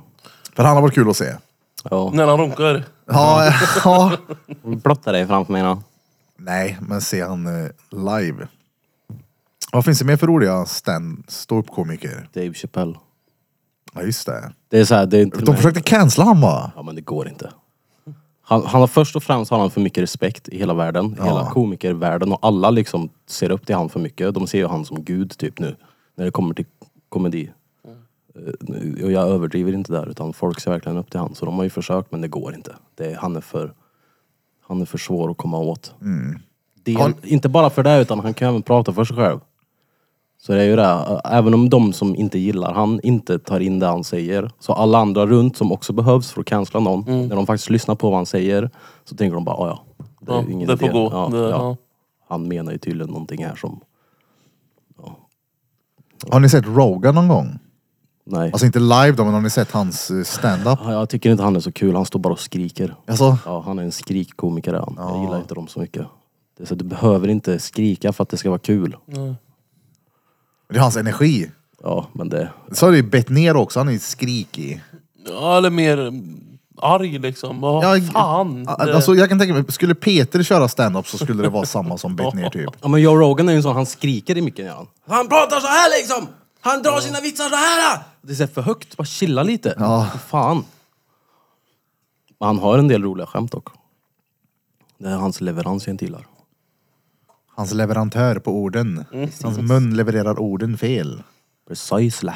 För han har varit kul att se. Ja. När han runkar. Ja, ja. Blotta dig framför mig då. Nej, men se han eh, live. Vad finns det mer för roliga stand ståuppkomiker? Dave Chappelle. Ja just det. Det är så här, det är och De försökte cancella han va? Ja men det går inte. Han, han har först och främst har han för mycket respekt i hela världen. I Hela komikervärlden och alla liksom ser upp till han för mycket. De ser ju han som gud typ nu. När det kommer till komedi. Eh, Och jag överdriver inte där utan folk ser verkligen upp till han. Så de har ju försökt men det går inte. Det är, han, är för, han är för svår att komma åt. Är, Han- Inte bara för det utan han kan även prata för sig själv. Så det är ju det, även om de som inte gillar han inte tar in det han säger, så alla andra runt som också behövs för att cancella någon, när de faktiskt lyssnar på vad han säger, så tänker de bara, "Ah, ja, det är Ja, ingen det får idé." gå. Ja, Det- ja. ja. Han menar ju tydligen någonting här som, Har ni sett Rogan någon gång? nej. Alltså inte live då, men har ni sett hans eh, stand-up? Ja, Jag tycker inte han är så kul, han står bara och skriker. Alltså, Ja, han är en skrikkomiker är han. Jag gillar inte dem så mycket. Det är så, du behöver inte skrika för att det ska vara kul. Det är hans energi. Ja, men det... Så har det ju bett ner också, han är skrikig. Ja, eller mer arg liksom. Vad Ja, fan. Det- Alltså jag kan tänka mig, skulle Peter köra stand-up så skulle det vara samma som bett ner [laughs] typ. Ja men Joe Rogan är ju en sån, han skriker i micken gör han. Han pratar så här liksom! Han drar sina vitsar så här! Det är så här för högt, bara chilla lite. Ja. För fan. Men han har en del roliga skämt dock. Det är hans leverans jag inte gillar. Hans leverantör på orden. Mm. Hans mun levererar orden fel. Precisely.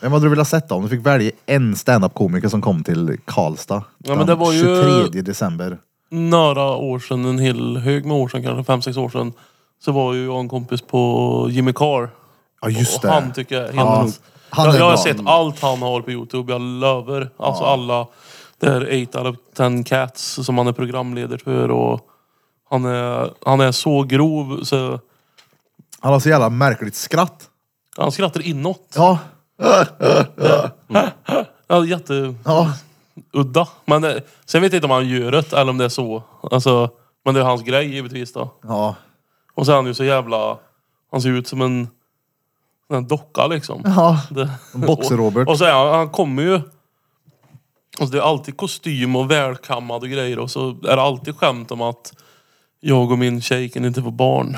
Vem hade du velat sätta om du fick välja en stand-up-komiker som kom till Karlstad? Ja, men det var ju- 23 december. några år sedan, en hel hög med år sedan, kanske fem sex år sedan, så var ju jag en kompis på Jimmy Carr. Ja just Och det. han tycker jag är helt Ja, han, han är jag har bra. sett allt han har på Youtube, jag lovar. Alltså alla, det är 8 out of 10 cats som han är programledare för och han är, han är så grov så Han har så jävla märkligt skratt. han skrattar inåt. Ja. Ja, jätteudda. ja. Men eh, sen vet jag inte om han gör det eller om det är så. Alltså, men det är hans grej givetvis då. Ja. Och så är han ju så jävla... Han ser ut som en, en docka liksom. Ja. Det, Boxer-Robert. Och, och så är han, han kommer ju... Alltså det är alltid kostym och välkammad och grejer och så är det alltid skämt om att jag och min tjej kan inte få barn.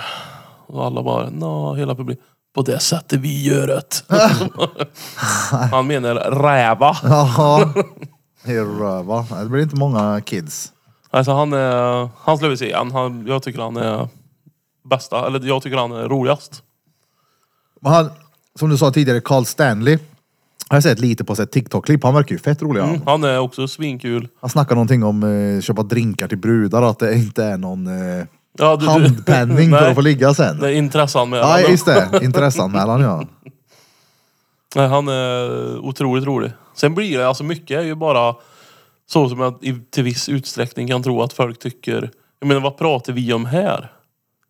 Och alla bara, nå, hela publiken. På det sättet vi gör det. [laughs] han menar räva. Ja. Det är röva. Det blir inte många kids. Alltså han är, han skulle vi se igen. Han, jag tycker han är bästa, eller jag tycker han är roligast. Men Han, som du sa tidigare, Carl Stanley. Har jag sett lite på ett TikTok-klipp. Han verkar ju fett rolig. han. Han är också svinkul. Han snackar någonting om eh, köpa drinkar till brudar, att det inte är någon eh, Ja, du, handpenning [laughs] för att få ligga sen. Det är intresseanmälan. Ja just det, [laughs] intresseanmälan ja. Nej, han är otroligt rolig. Sen blir det, alltså mycket är ju bara så som jag i, till viss utsträckning kan tro att folk tycker. Jag menar vad pratar vi om här?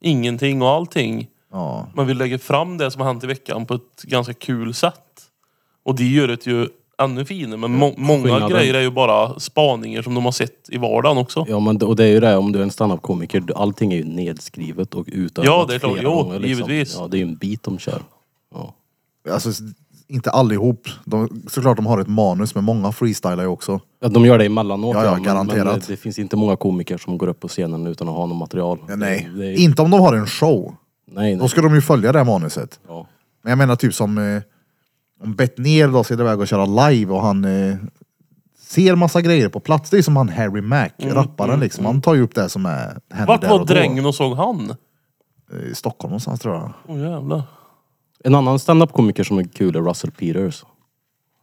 Ingenting och allting. Ja. Men vi lägger fram det som har hänt i veckan på ett ganska kul sätt. Och det gör det ju ännu finare. Men må många Skillnaden- grejer är ju bara spaningar som de har sett i vardagen också. Ja men det- och det är ju det om du är en standup-komiker, du- allting är ju nedskrivet och utövat Ja, det är klart. Jo, gånger, liksom. givetvis. Ja det är ju en bit de kör. Ja. Alltså, inte allihop. De, såklart de har ett manus, men många freestylar ju också. Ja, de gör det emellanåt Ja, ja, men- garanterat. Men det, det finns inte många komiker som går upp på scenen utan att ha något material. Ja, nej, Det, det är, inte om de har en show. nej, Då nej. ska de ju följa det här manuset. Ja. Men jag menar typ som eh, om Bettner då ska iväg och köra live och han eh, ser massa grejer på plats. Det är som han Harry Mack, rapparen liksom. Han tar ju upp det som är, händer Mm, Vart där var och då. drängen och såg han? Eh, I Stockholm någonstans tror jag. Åh jävlar. En annan standup-komiker som är kul är Russell Peters.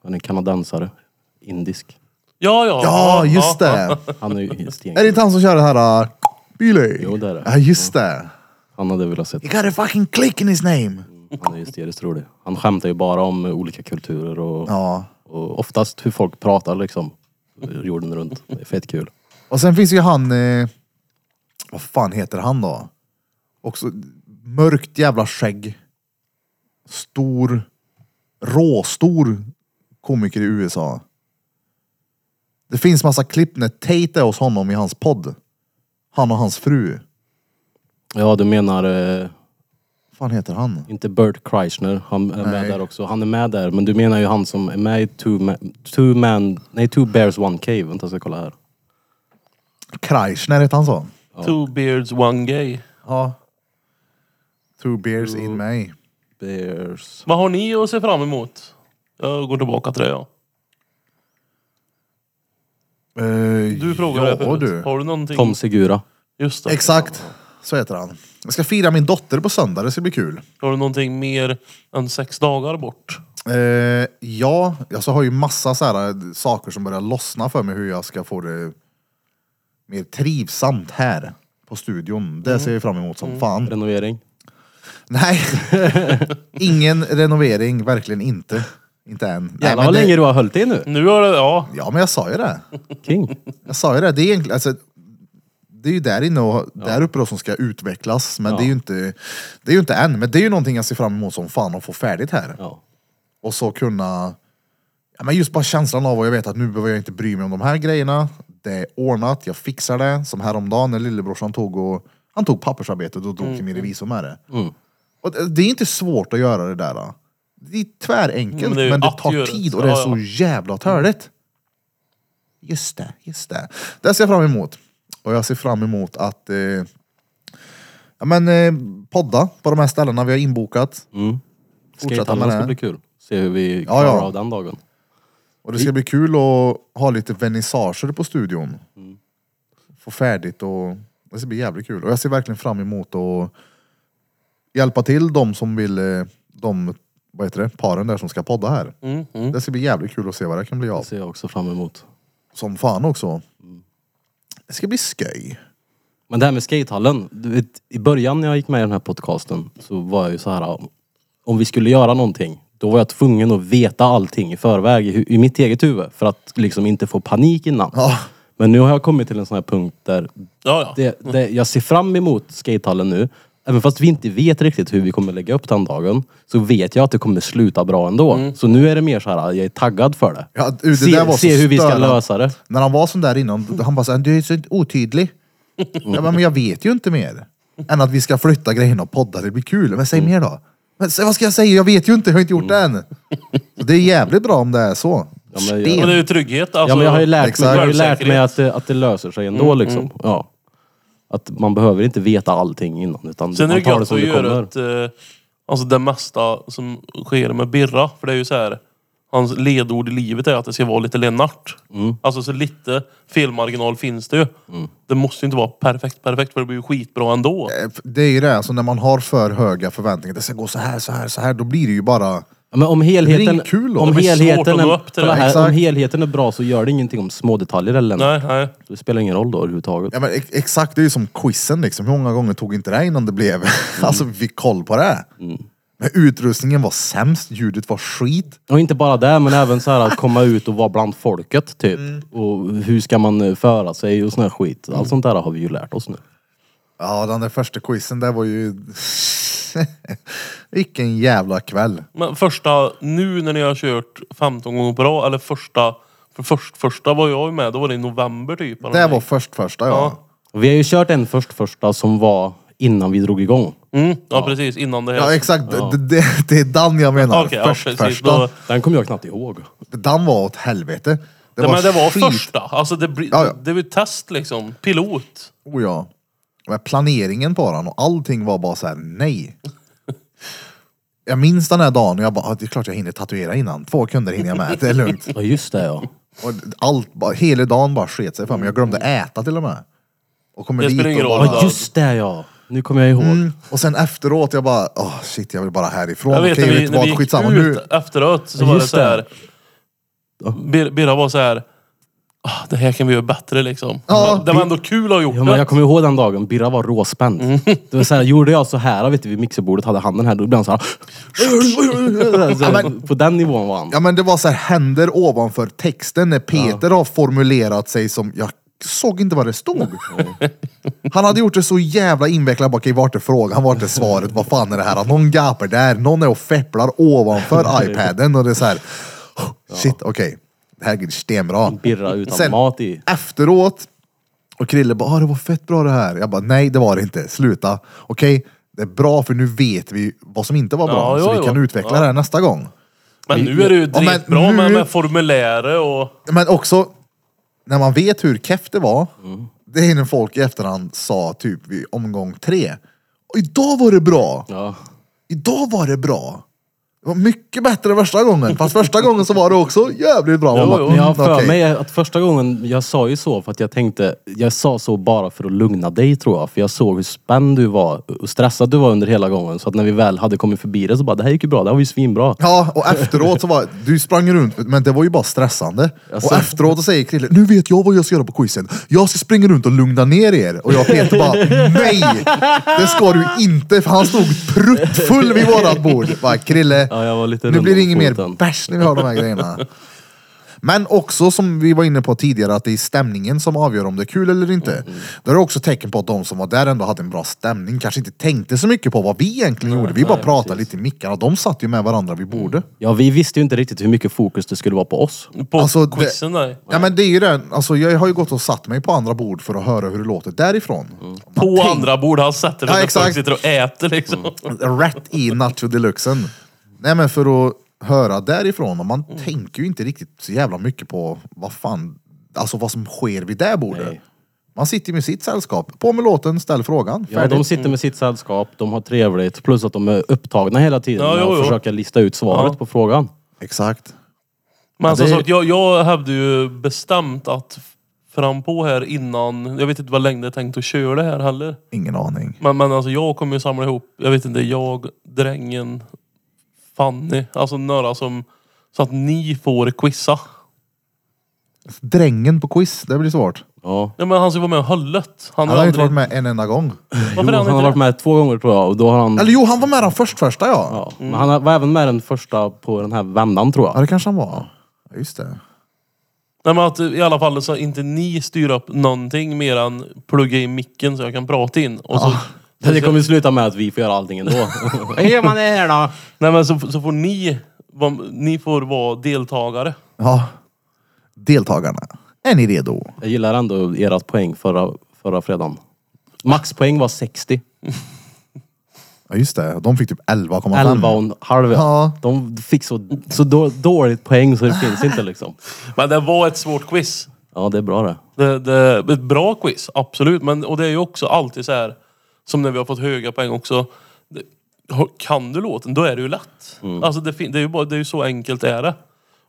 Han är kanadensare. Indisk. Ja, ja. Ja, just det! [laughs] Han är ju sten. Är det inte han som kör det här... Uh, Billy? Jo, det är det. Ja, just det. Han hade velat sett. You got a fucking click in his name. Han är hysteriskt rolig. Han skämtar ju bara om olika kulturer och, Ja. och oftast hur folk pratar liksom. Jorden runt. Det är fett kul. Och sen finns ju han... Eh, vad fan heter han då? Också mörkt jävla skägg. Stor. Råstor komiker i USA. Det finns massa klipp när Tate är hos honom i hans podd. Han och hans fru. Ja, du menar eh, fan heter han? inte Bert Kreischer. Han är med Nej. där också. Han är med där. Men du menar ju han som är med i Two, ma- two Man... Nej, Two Bears One Cave. Vänta, jag ska kolla här. Kreischer heter han så? Two beards, one gay. Ja. Two beers in May. Bears... Vad har ni att se fram emot? Jag går tillbaka till det ja. Eh, Du frågade ja, förut. du. Har du någonting? Tom Segura. Just det. Exakt. Så heter han. Jag ska fira min dotter på söndag, det ska bli kul. Har du någonting mer än sex dagar bort? Eh, ja, jag har ju massa så här, eh, saker som börjar lossna för mig hur jag ska få det mer trivsamt här på studion. Det ser jag fram emot som fan. Renovering. Nej, [laughs] ingen renovering, verkligen inte. Inte än. Nej, Jävlar men vad det- länge du har hållit dig nu. Nu har det, ja. Ja, men jag sa ju det. King. Jag sa ju det. Det är egentligen, alltså, det är ju där inne och där uppe då som ska utvecklas. Men det är ju inte, det är ju inte än. Men det är ju någonting jag ser fram emot som fan att få färdigt här. Och så kunna, ja men just bara känslan av att jag vet att nu behöver jag inte bry mig om de här grejerna. Det är ordnat, jag fixar det. Som häromdagen när lillebrorsan tog och, han tog pappersarbetet och drog till min revisor med det. Mm. Och det- det är inte svårt att göra det där. då. Det är tvärenkelt, Men men det det, ju att tar tid det. och det är så jävla törligt. Just det, just det. Det ser jag fram emot. Och jag ser fram emot att eh, ja, men, eh, podda på de här ställena vi har inbokat. Mm. Fortsätta Skatehallen med ska det. bli kul. Se hur vi klarar ja. av den dagen. Och det ska bli kul att ha lite vernissager på studion. Mm. Få färdigt och det ska bli jävligt kul. Och jag ser verkligen fram emot att hjälpa till de som vill, eh, de, vad heter det, paren där som ska podda här. Mm, mm. Det ska bli jävligt kul att se vad det kan bli Det av. ser jag också fram emot. Som fan också. Det ska bli sköj. Men det här med skatehallen. Du vet, I början när jag gick med i den här podcasten så var jag ju så här. Om vi skulle göra någonting. Då var jag tvungen att veta allting i förväg i, hu- i mitt eget huvud. För att liksom inte få panik innan. Ja, Men nu har jag kommit till en sån här punkt där Ja, ja. det, det, jag ser fram emot skatehallen nu. Även fast vi inte vet riktigt hur vi kommer lägga upp den dagen. Så vet jag att det kommer sluta bra ändå. Så nu är det mer så här, jag är taggad för det. ja det se där var se så hur vi ska störande. lösa det. När han var sån där innan, han bara såhär, du är så otydlig. Jag bara, men jag vet ju inte mer. Än att vi ska flytta grejerna och podda, det blir kul. Men säg mer då. Men säg, vad ska jag säga? Jag vet ju inte, jag har inte gjort det än. Så det är jävligt bra om det är så. Ja, men jag- Och det är ju trygghet. Alltså, Ja men jag har ju lärt mig, jag har ju lärt mig självsäkerhet. att det, att det löser sig ändå liksom. Ja. Att man behöver inte veta allting innan utan Sen är man det tar det gött som att det göra kommer. ett, eh, alltså det mesta som sker med Birra. För det är ju så här. Hans ledord i livet är att det ska vara lite Lennart. Mm. Alltså så lite felmarginal finns det ju. Det måste ju inte vara perfekt, perfekt för det blir ju skitbra ändå. Eh, Det är ju det, alltså när man har för höga förväntningar, det ska gå så här, så här, så här, då blir det ju bara... Ja, men om Det helheten, kul då. om Det blir svårt helheten, att nå är, upp till kolla det. här, Exakt. om helheten är bra så gör det ingenting om små detaljer eller något. Nej, nej. Det spelar ingen roll då överhuvudtaget. Ja, men ex- exakt, det är ju som quizen liksom. Hur många gånger tog inte det innan det blev... [laughs] alltså vi fick koll på det. Men utrustningen var sämst, ljudet var skit. Och inte bara det, men även så här att komma ut och vara bland folket typ. Och hur ska man eh, föra sig och sån här skit. Allt sånt där har vi ju lärt oss nu. Ja, den där första quizen där var ju... [laughs] Vilken jävla kväll. Men första, nu när ni har kört 15 gånger på rad, eller första, för först, första var jag ju med, då var det i november typ. eller Det var först första ja. Ja. Vi har ju kört en först första som var innan vi drog igång. Mm, ja, precis, innan det här. Ja exakt, Det, det, det är den jag menar. Okej, ja, först precis. första. Då, Den kommer jag knappt ihåg. Den var åt helvete. Det det, men det var skit. första. Alltså det, blir- Ja, ja. det var ju test liksom. Pilot. Oh, ja. Men planeringen på den och allting var bara så här: nej. Jag minns den här dagen och jag bara, "Ah, det är klart jag hinner tatuera innan. Två kunder hinner jag med, det är lugnt. [laughs] Ja just det ja. Och allt, bara, hela dagen bara sket sig för mig. Jag glömde äta till och med. Och kommer Det dit spelar ingen och roll. Ja just det ja. Nu kommer jag ihåg. Mm. Och sen efteråt, jag bara, åh shit jag vill bara härifrån. Jag vet Okej, när vi, vet du när vi gick skitsamma ut nu. efteråt så Ja, var det just så här. Birra var så här. Ah, det här kan vi göra bättre liksom. Ja. det var ändå kul att ha gjort Ja, men det. jag kommer ihåg den dagen, Birra var råspänd. Det var så här, gjorde jag så här vet du, vid mixerbordet, hade handen här, då blev han så här. [laughs] Så här, På den nivån var han. Ja men det var så här händer ovanför texten när Peter har formulerat sig som, jag såg inte vad det stod. [laughs] Han hade gjort det så jävla invecklat, bara, okej vart är frågan, vart är svaret, vad fan är det här? Någon gapar där, någon är och fepplar ovanför [laughs] iPaden och det är så här. [gasps] shit okej, är stenbra. Birra utan Sen- mat i. Efteråt, och Krille bara, ah, det var fett bra det här. Jag bara, nej det var det inte, sluta. Okej, det är bra för nu vet vi vad som inte var bra, Ja, så jo, vi kan jo. utveckla det här nästa gång. Men nu är det ju Ja, men nu- med, med formuläret och... Men också, när man vet hur keff det var, det är när folk i efterhand sa typ vid omgång tre, och idag var det bra, Ja. idag var det bra. Det var mycket bättre första gången, fast första gången så var det också jävligt bra. Man Jo, bara, jo. Men jag har för okej. mig att första gången, jag sa ju så för att jag tänkte, jag sa så bara för att lugna dig tror jag. För jag såg hur spänd du var och stressad du var under hela gången. Så att när vi väl hade kommit förbi det så bara, det här gick ju bra, det här var ju svinbra. Ja, och efteråt så var du sprang runt, men det var ju bara stressande. Alltså. Och efteråt så säger Krille, nu vet jag vad jag ska göra på quizen. Jag ska springa runt och lugna ner er. Och jag och Peter bara, nej! Det ska du inte, för han stod pruttfull vid vårat bord. Bara, Krille, Ja, jag var lite nu blir det inget mer foten." bärs när vi har de här grejerna. [laughs] Men också som vi var inne på tidigare, att det är stämningen som avgör om det är kul eller inte. Mm. Det är också tecken på att de som var där ändå hade en bra stämning. Kanske inte tänkte så mycket på vad vi egentligen gjorde. Vi bara pratade lite i mickarna. De satt ju med varandra vid bordet. Ja, vi visste ju inte riktigt hur mycket fokus det skulle vara på oss. På Alltså, quizen där. Ja men det är ju det, alltså, jag har ju gått och satt mig på andra bord för att höra hur det låter därifrån. Man På tänk- andra bord, han sätter sig Ja, där exakt. folk sitter och äter liksom. Rätt i nacho deluxen. Nej men för att höra därifrån, och man tänker ju inte riktigt så jävla mycket på vad fan, alltså vad som sker vid det bordet. Nej. Man sitter med sitt sällskap, på med låten, ställ frågan, Ja, färdigt. de sitter med sitt sällskap, de har trevligt, plus att de är upptagna hela tiden Ja, med jo, att jo. försöka lista ut svaret Ja. på frågan. Exakt. Men som det- sagt, jag, jag hävdade ju bestämt att fram på här innan, jag vet inte vad länge jag tänkt att köra det här heller. Ingen aning. Men, men alltså jag kommer ju samla ihop, jag vet inte, jag, drängen, Fanny, alltså några som, så att ni får quizza. Drängen på quiz, det blir svårt. Ja. Ja men han ska vara med och hållet. Han Han har ju inte aldrig- varit med en enda gång. Varför Jo, är han han har inte varit det? med två gånger tror jag och då har han... Eller jo, han var med den först första ja. Ja, men han var även med den första på den här vändan tror Ja jag. det kanske han var. Ja, Just det. Nej men att i alla fall så inte ni styr upp någonting mer än plugga in micken så jag kan prata in. Och så, Det kommer ju sluta med att vi får göra allting ändå. [laughs] Hur gör man det här då? nej men så, så får ni, vara- ni får vara deltagare. Ja. Deltagarna, är ni redo? Jag gillar ändå ert poäng förra, förra fredagen. Maxpoäng var 60. Ja just det, de fick typ 11,5. 11 och en halv. Ja. De fick så, så då, dåligt poäng så det finns inte liksom. [laughs] Men det var ett svårt quiz. Ja det är bra det. Det, det, ett bra quiz, absolut. Men, och det är ju också alltid så här som när vi har fått höga poäng också. Det, kan du låten, då är det ju lätt. Alltså det, det, är ju bara, det är ju så enkelt är det.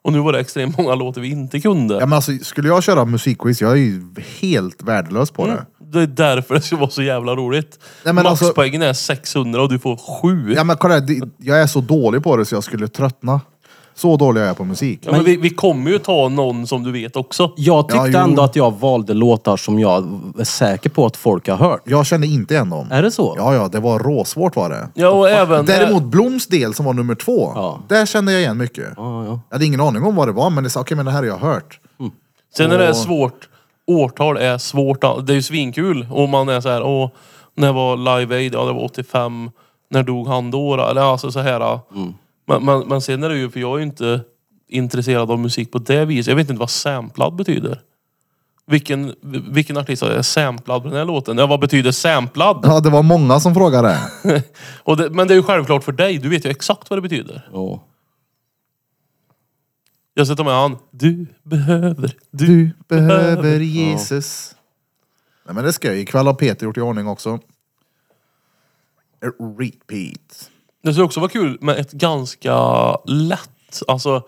Och nu var det extremt många låtar vi inte kunde. Ja, men alltså, skulle jag köra musikquiz, jag är ju helt värdelös på det. Det är därför det ska vara så jävla roligt. Nej, men alltså- Maxpoängen är 600 och du får 7. Ja men kolla, jag är så dålig på det så jag skulle tröttna. Så dålig är jag på musik. Ja, men vi, vi kommer ju ta någon som du vet också. Jag tyckte Ja, jo. ändå att jag valde låtar som jag är säker på att folk har hört. Jag kände inte igen dem. Är det så? Ja, ja, det var råsvårt var det. Ja, och även... Däremot Bloms del som var nummer två, Ja. där kände jag igen mycket. Ja, ja. Jag hade ingen aning om vad det var, men det sa okej men det här har jag hört. Sen är det svårt. Årtal är svårt. Det är ju svinkul. Och man är så här, åh, när var Live Aid? Ja, det var 85. när dog han då? då? Eller alltså så här. Men, men, men sen är det ju, för jag är ju inte intresserad av musik på det viset. Jag vet inte vad samplad betyder. Vilken, vilken artist är samplad på den här låten? Ja, vad betyder samplad? Ja, det var många som frågade. [laughs] Och det, men det är ju självklart för dig. Du vet ju exakt vad det betyder. Ja. Jag ska ta med han. Du behöver, du, Du behöver Jesus. Nej men det ska jag. Ikväll har Peter gjort i ordning också. Repeat. Det skulle också vara kul med ett ganska lätt, alltså...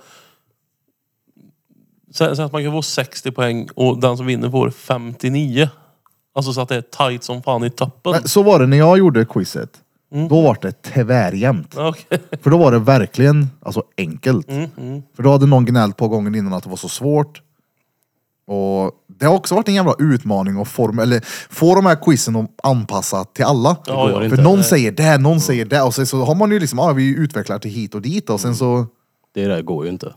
Säg att man kan få 60 poäng och den som vinner får 59. Alltså så att det är tight som fan i toppen. Men så var det när jag gjorde quizet. Då var det tvärjämnt. [laughs] Okej. För då var det verkligen alltså, enkelt. Mm, För då hade någon gnällt på gången innan att det var så svårt. Och Det har också varit en jävla utmaning att form, eller få de här quizen att anpassa till alla. Ja. För inte. någon säger det, någon säger det och sen så har man ju liksom, ja vi utvecklar till hit och dit och sen så Det där går ju inte.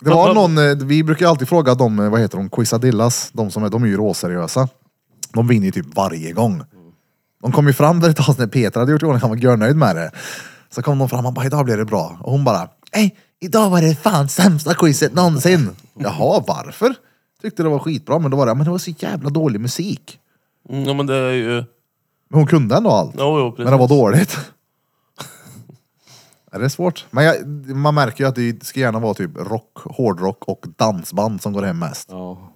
Det var någon, eh, vi brukar alltid fråga dem, eh, vad heter de, Quizadillas, de som är, de är ju råseriösa. De vinner ju typ varje gång. De kom ju fram där ett tag när Petra hade gjort i ordning, han var görnöjd med det. Så kom de fram, han bara, idag blir det bra. Och hon bara, nej, idag var det fan sämsta quizet någonsin. Jaha, varför? Tyckte det var skitbra, men då var det, men det var så jävla dålig musik. Mm, ja men det är ju... Men hon kunde ändå allt. Jo, jo, precis. Men det var dåligt. [laughs] Ja, det är svårt. Men jag, man märker ju att det ska gärna vara typ rock, hårdrock och dansband som går hem mest. Ja.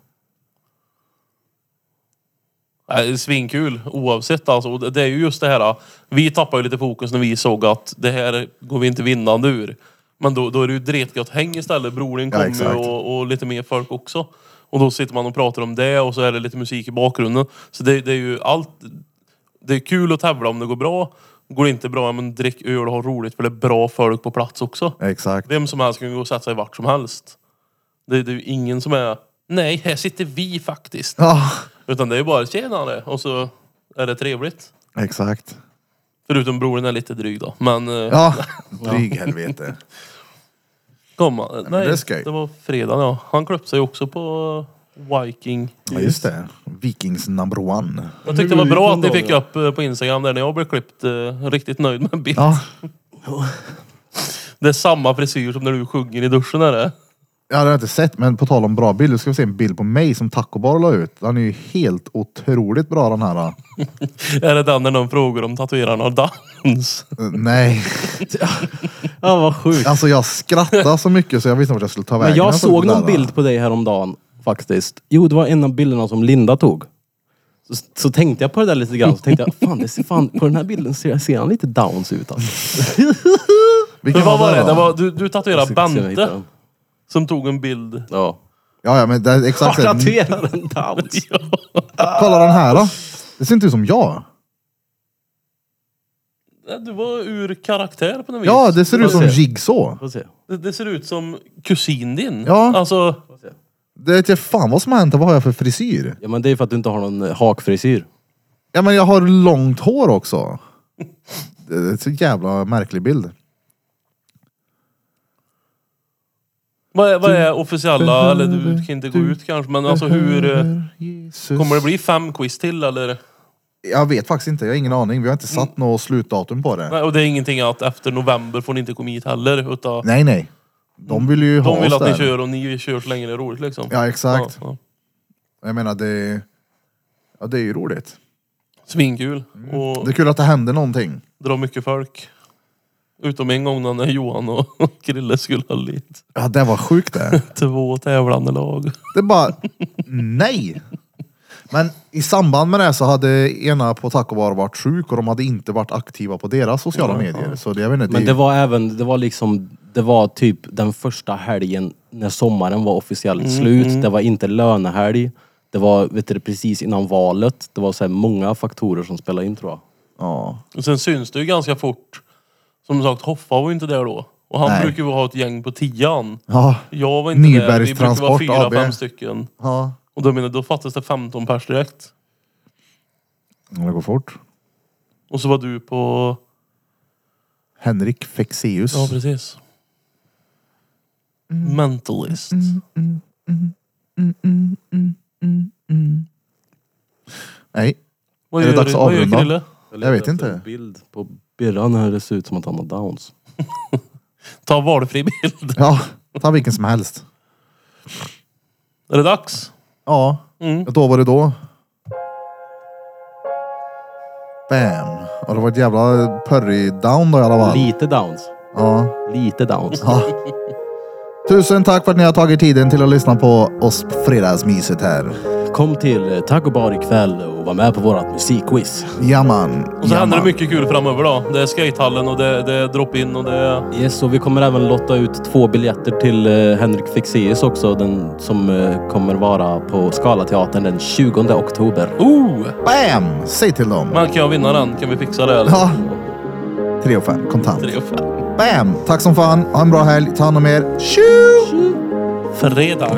Nej, det är svinkul oavsett alltså. Och det- är ju just det här. Vi tappade ju lite fokus när vi såg att det här går vi inte vinnande ur. Men då, då är det ju dretgött häng istället. Broren Ja, kommer exakt. och, och lite mer folk också. Och då sitter man och pratar om det och så är det lite musik i bakgrunden. Så det, det är ju allt. Det är kul att tävla om det går bra. Går det inte bra, men drick öl och ha roligt för det är bra folk på plats också. Exakt. Vem som helst kan gå och sätta sig vart som helst. Det, det är ju ingen som är, nej här sitter vi faktiskt. Ja, Utan det är bara tjenare och så är det trevligt. exakt. Förutom broren är lite dryg då. Men, eh, Ja, [laughs] dryg helvete. [laughs] kom han. Nej, det det var fredag ja. Han klöppte sig också på Viking. Ja, just det. Vikings number one. Jag tyckte det var bra att ni fick upp eh, på Instagram där när jag blev klippt. eh, Riktigt nöjd med bild. Ja, [laughs] Det är samma frisyr som när du sjunger i duschen är det. Jag hade inte sett, men på tal om bra bilder ska vi se en bild på mig som Taco Bar la ut. Den är ju helt otroligt bra den här. [laughs] Är det den när någon frågar om tatueraren har dans? Uh, Nej, [laughs] ja, vad sjukt. alltså jag skrattade så mycket så jag visste inte vart jag skulle ta vägen. Men jag såg någon där. bild på dig häromdagen faktiskt. Jo, det var en av bilderna som Linda tog. Så, så tänkte jag på det där lite grann. Så tänkte jag, fan, det ser, fan på den här bilden ser, ser han lite downs ut alltså. [laughs] Vilken Men vad var det? då? det var, du, du tatuerade Bente. Som tog en bild. Ja. Ja, ja, men det är exakt det. en downs. [laughs] Kolla den här då. Det ser inte ut som jag. Du var ur karaktär på något vis. Ja, det ser ut som se. Jigsaw. Får se. Det, det ser ut som kusin din. Ja. Alltså, Får se. Det vet jag fan vad som har hänt och vad har jag för frisyr? Ja men det är för att du inte har någon eh, hakfrisyr. Ja men jag har långt hår också. Det är en så jävla märklig bild. Vad är, vad är officiella, eller du kan inte gå ut kanske, men alltså hur... eh. Kommer det bli fem quiz till eller? Jag vet faktiskt inte, jag har ingen aning. Vi har inte satt något slutdatum på det. Nej, och det är ingenting att efter november får ni inte komma hit heller. Utan Nej nej. De vill ju ha de vill oss att ni där. kör och ni kör så länge det är roligt liksom. Ja exakt. Ja, ja. Jag menar det... Ja det är ju roligt. Svinkul. Och Mm. Det är kul att det händer någonting. dra mycket folk. Utom en gång när Johan och [laughs] Krille skulle ha lite. Ja det var sjukt det. [laughs] Två tävlande lag. Det är bara, nej. Men i samband med det så hade ena på Taco Bar varit sjuk och de hade inte varit aktiva på deras sociala medier. Så det, jag vet inte, Men det var även, det var liksom, det var typ den första helgen när sommaren var officiellt slut. Det var inte lönehelg. Det var vet du, precis innan valet. Det var så här många faktorer som spelade in tror jag. Ja. Och sen syns det ju ganska fort. Som sagt, Hoffa var ju inte där då. Och han Nej. brukar ju ha ett gäng på tian. Ja. Jag var inte där. Vi brukar vara fyra, AB. fem stycken. Ja. Och då menar jag, då fattas det 15 pers direkt. Det går fort. Och så var du på... Henrik Fexeus. Ja, precis. Mentalist. Nej. Vad Är det gör, dags att vad gör avrunda? Krille? Jag vet inte. En bild på Birran här, det ser ut som att han har downs. [laughs] Ta valfri bild. Ja, ta vilken som helst. Är det dags? Ja, ett år var det då. Bam. Och det var ett jävla purry down då i alla fall. Lite downs. Ja. Lite downs. ja. Tusen tack för att ni har tagit tiden till att lyssna på oss på fredagsmyset här. Kom till eh, Taco Bar ikväll och var med på vårat musikquiz. Jaman. Och så händer det mycket kul framöver då. Det är skatehallen och det, det är drop-in och det är... Yes, och vi kommer även lotta ut två biljetter till eh, Henrik Fexeus också. Den som eh, kommer vara på Scalateatern den 20 oktober. Oh! Bam! Säg till dem. Men kan jag vinna den? Kan vi fixa det eller? Ja. 3 och 5 kontant. 3 och 5. Bam! Tack som fan. Ha en bra helg. Ta hand om er. Tjo! Fredag.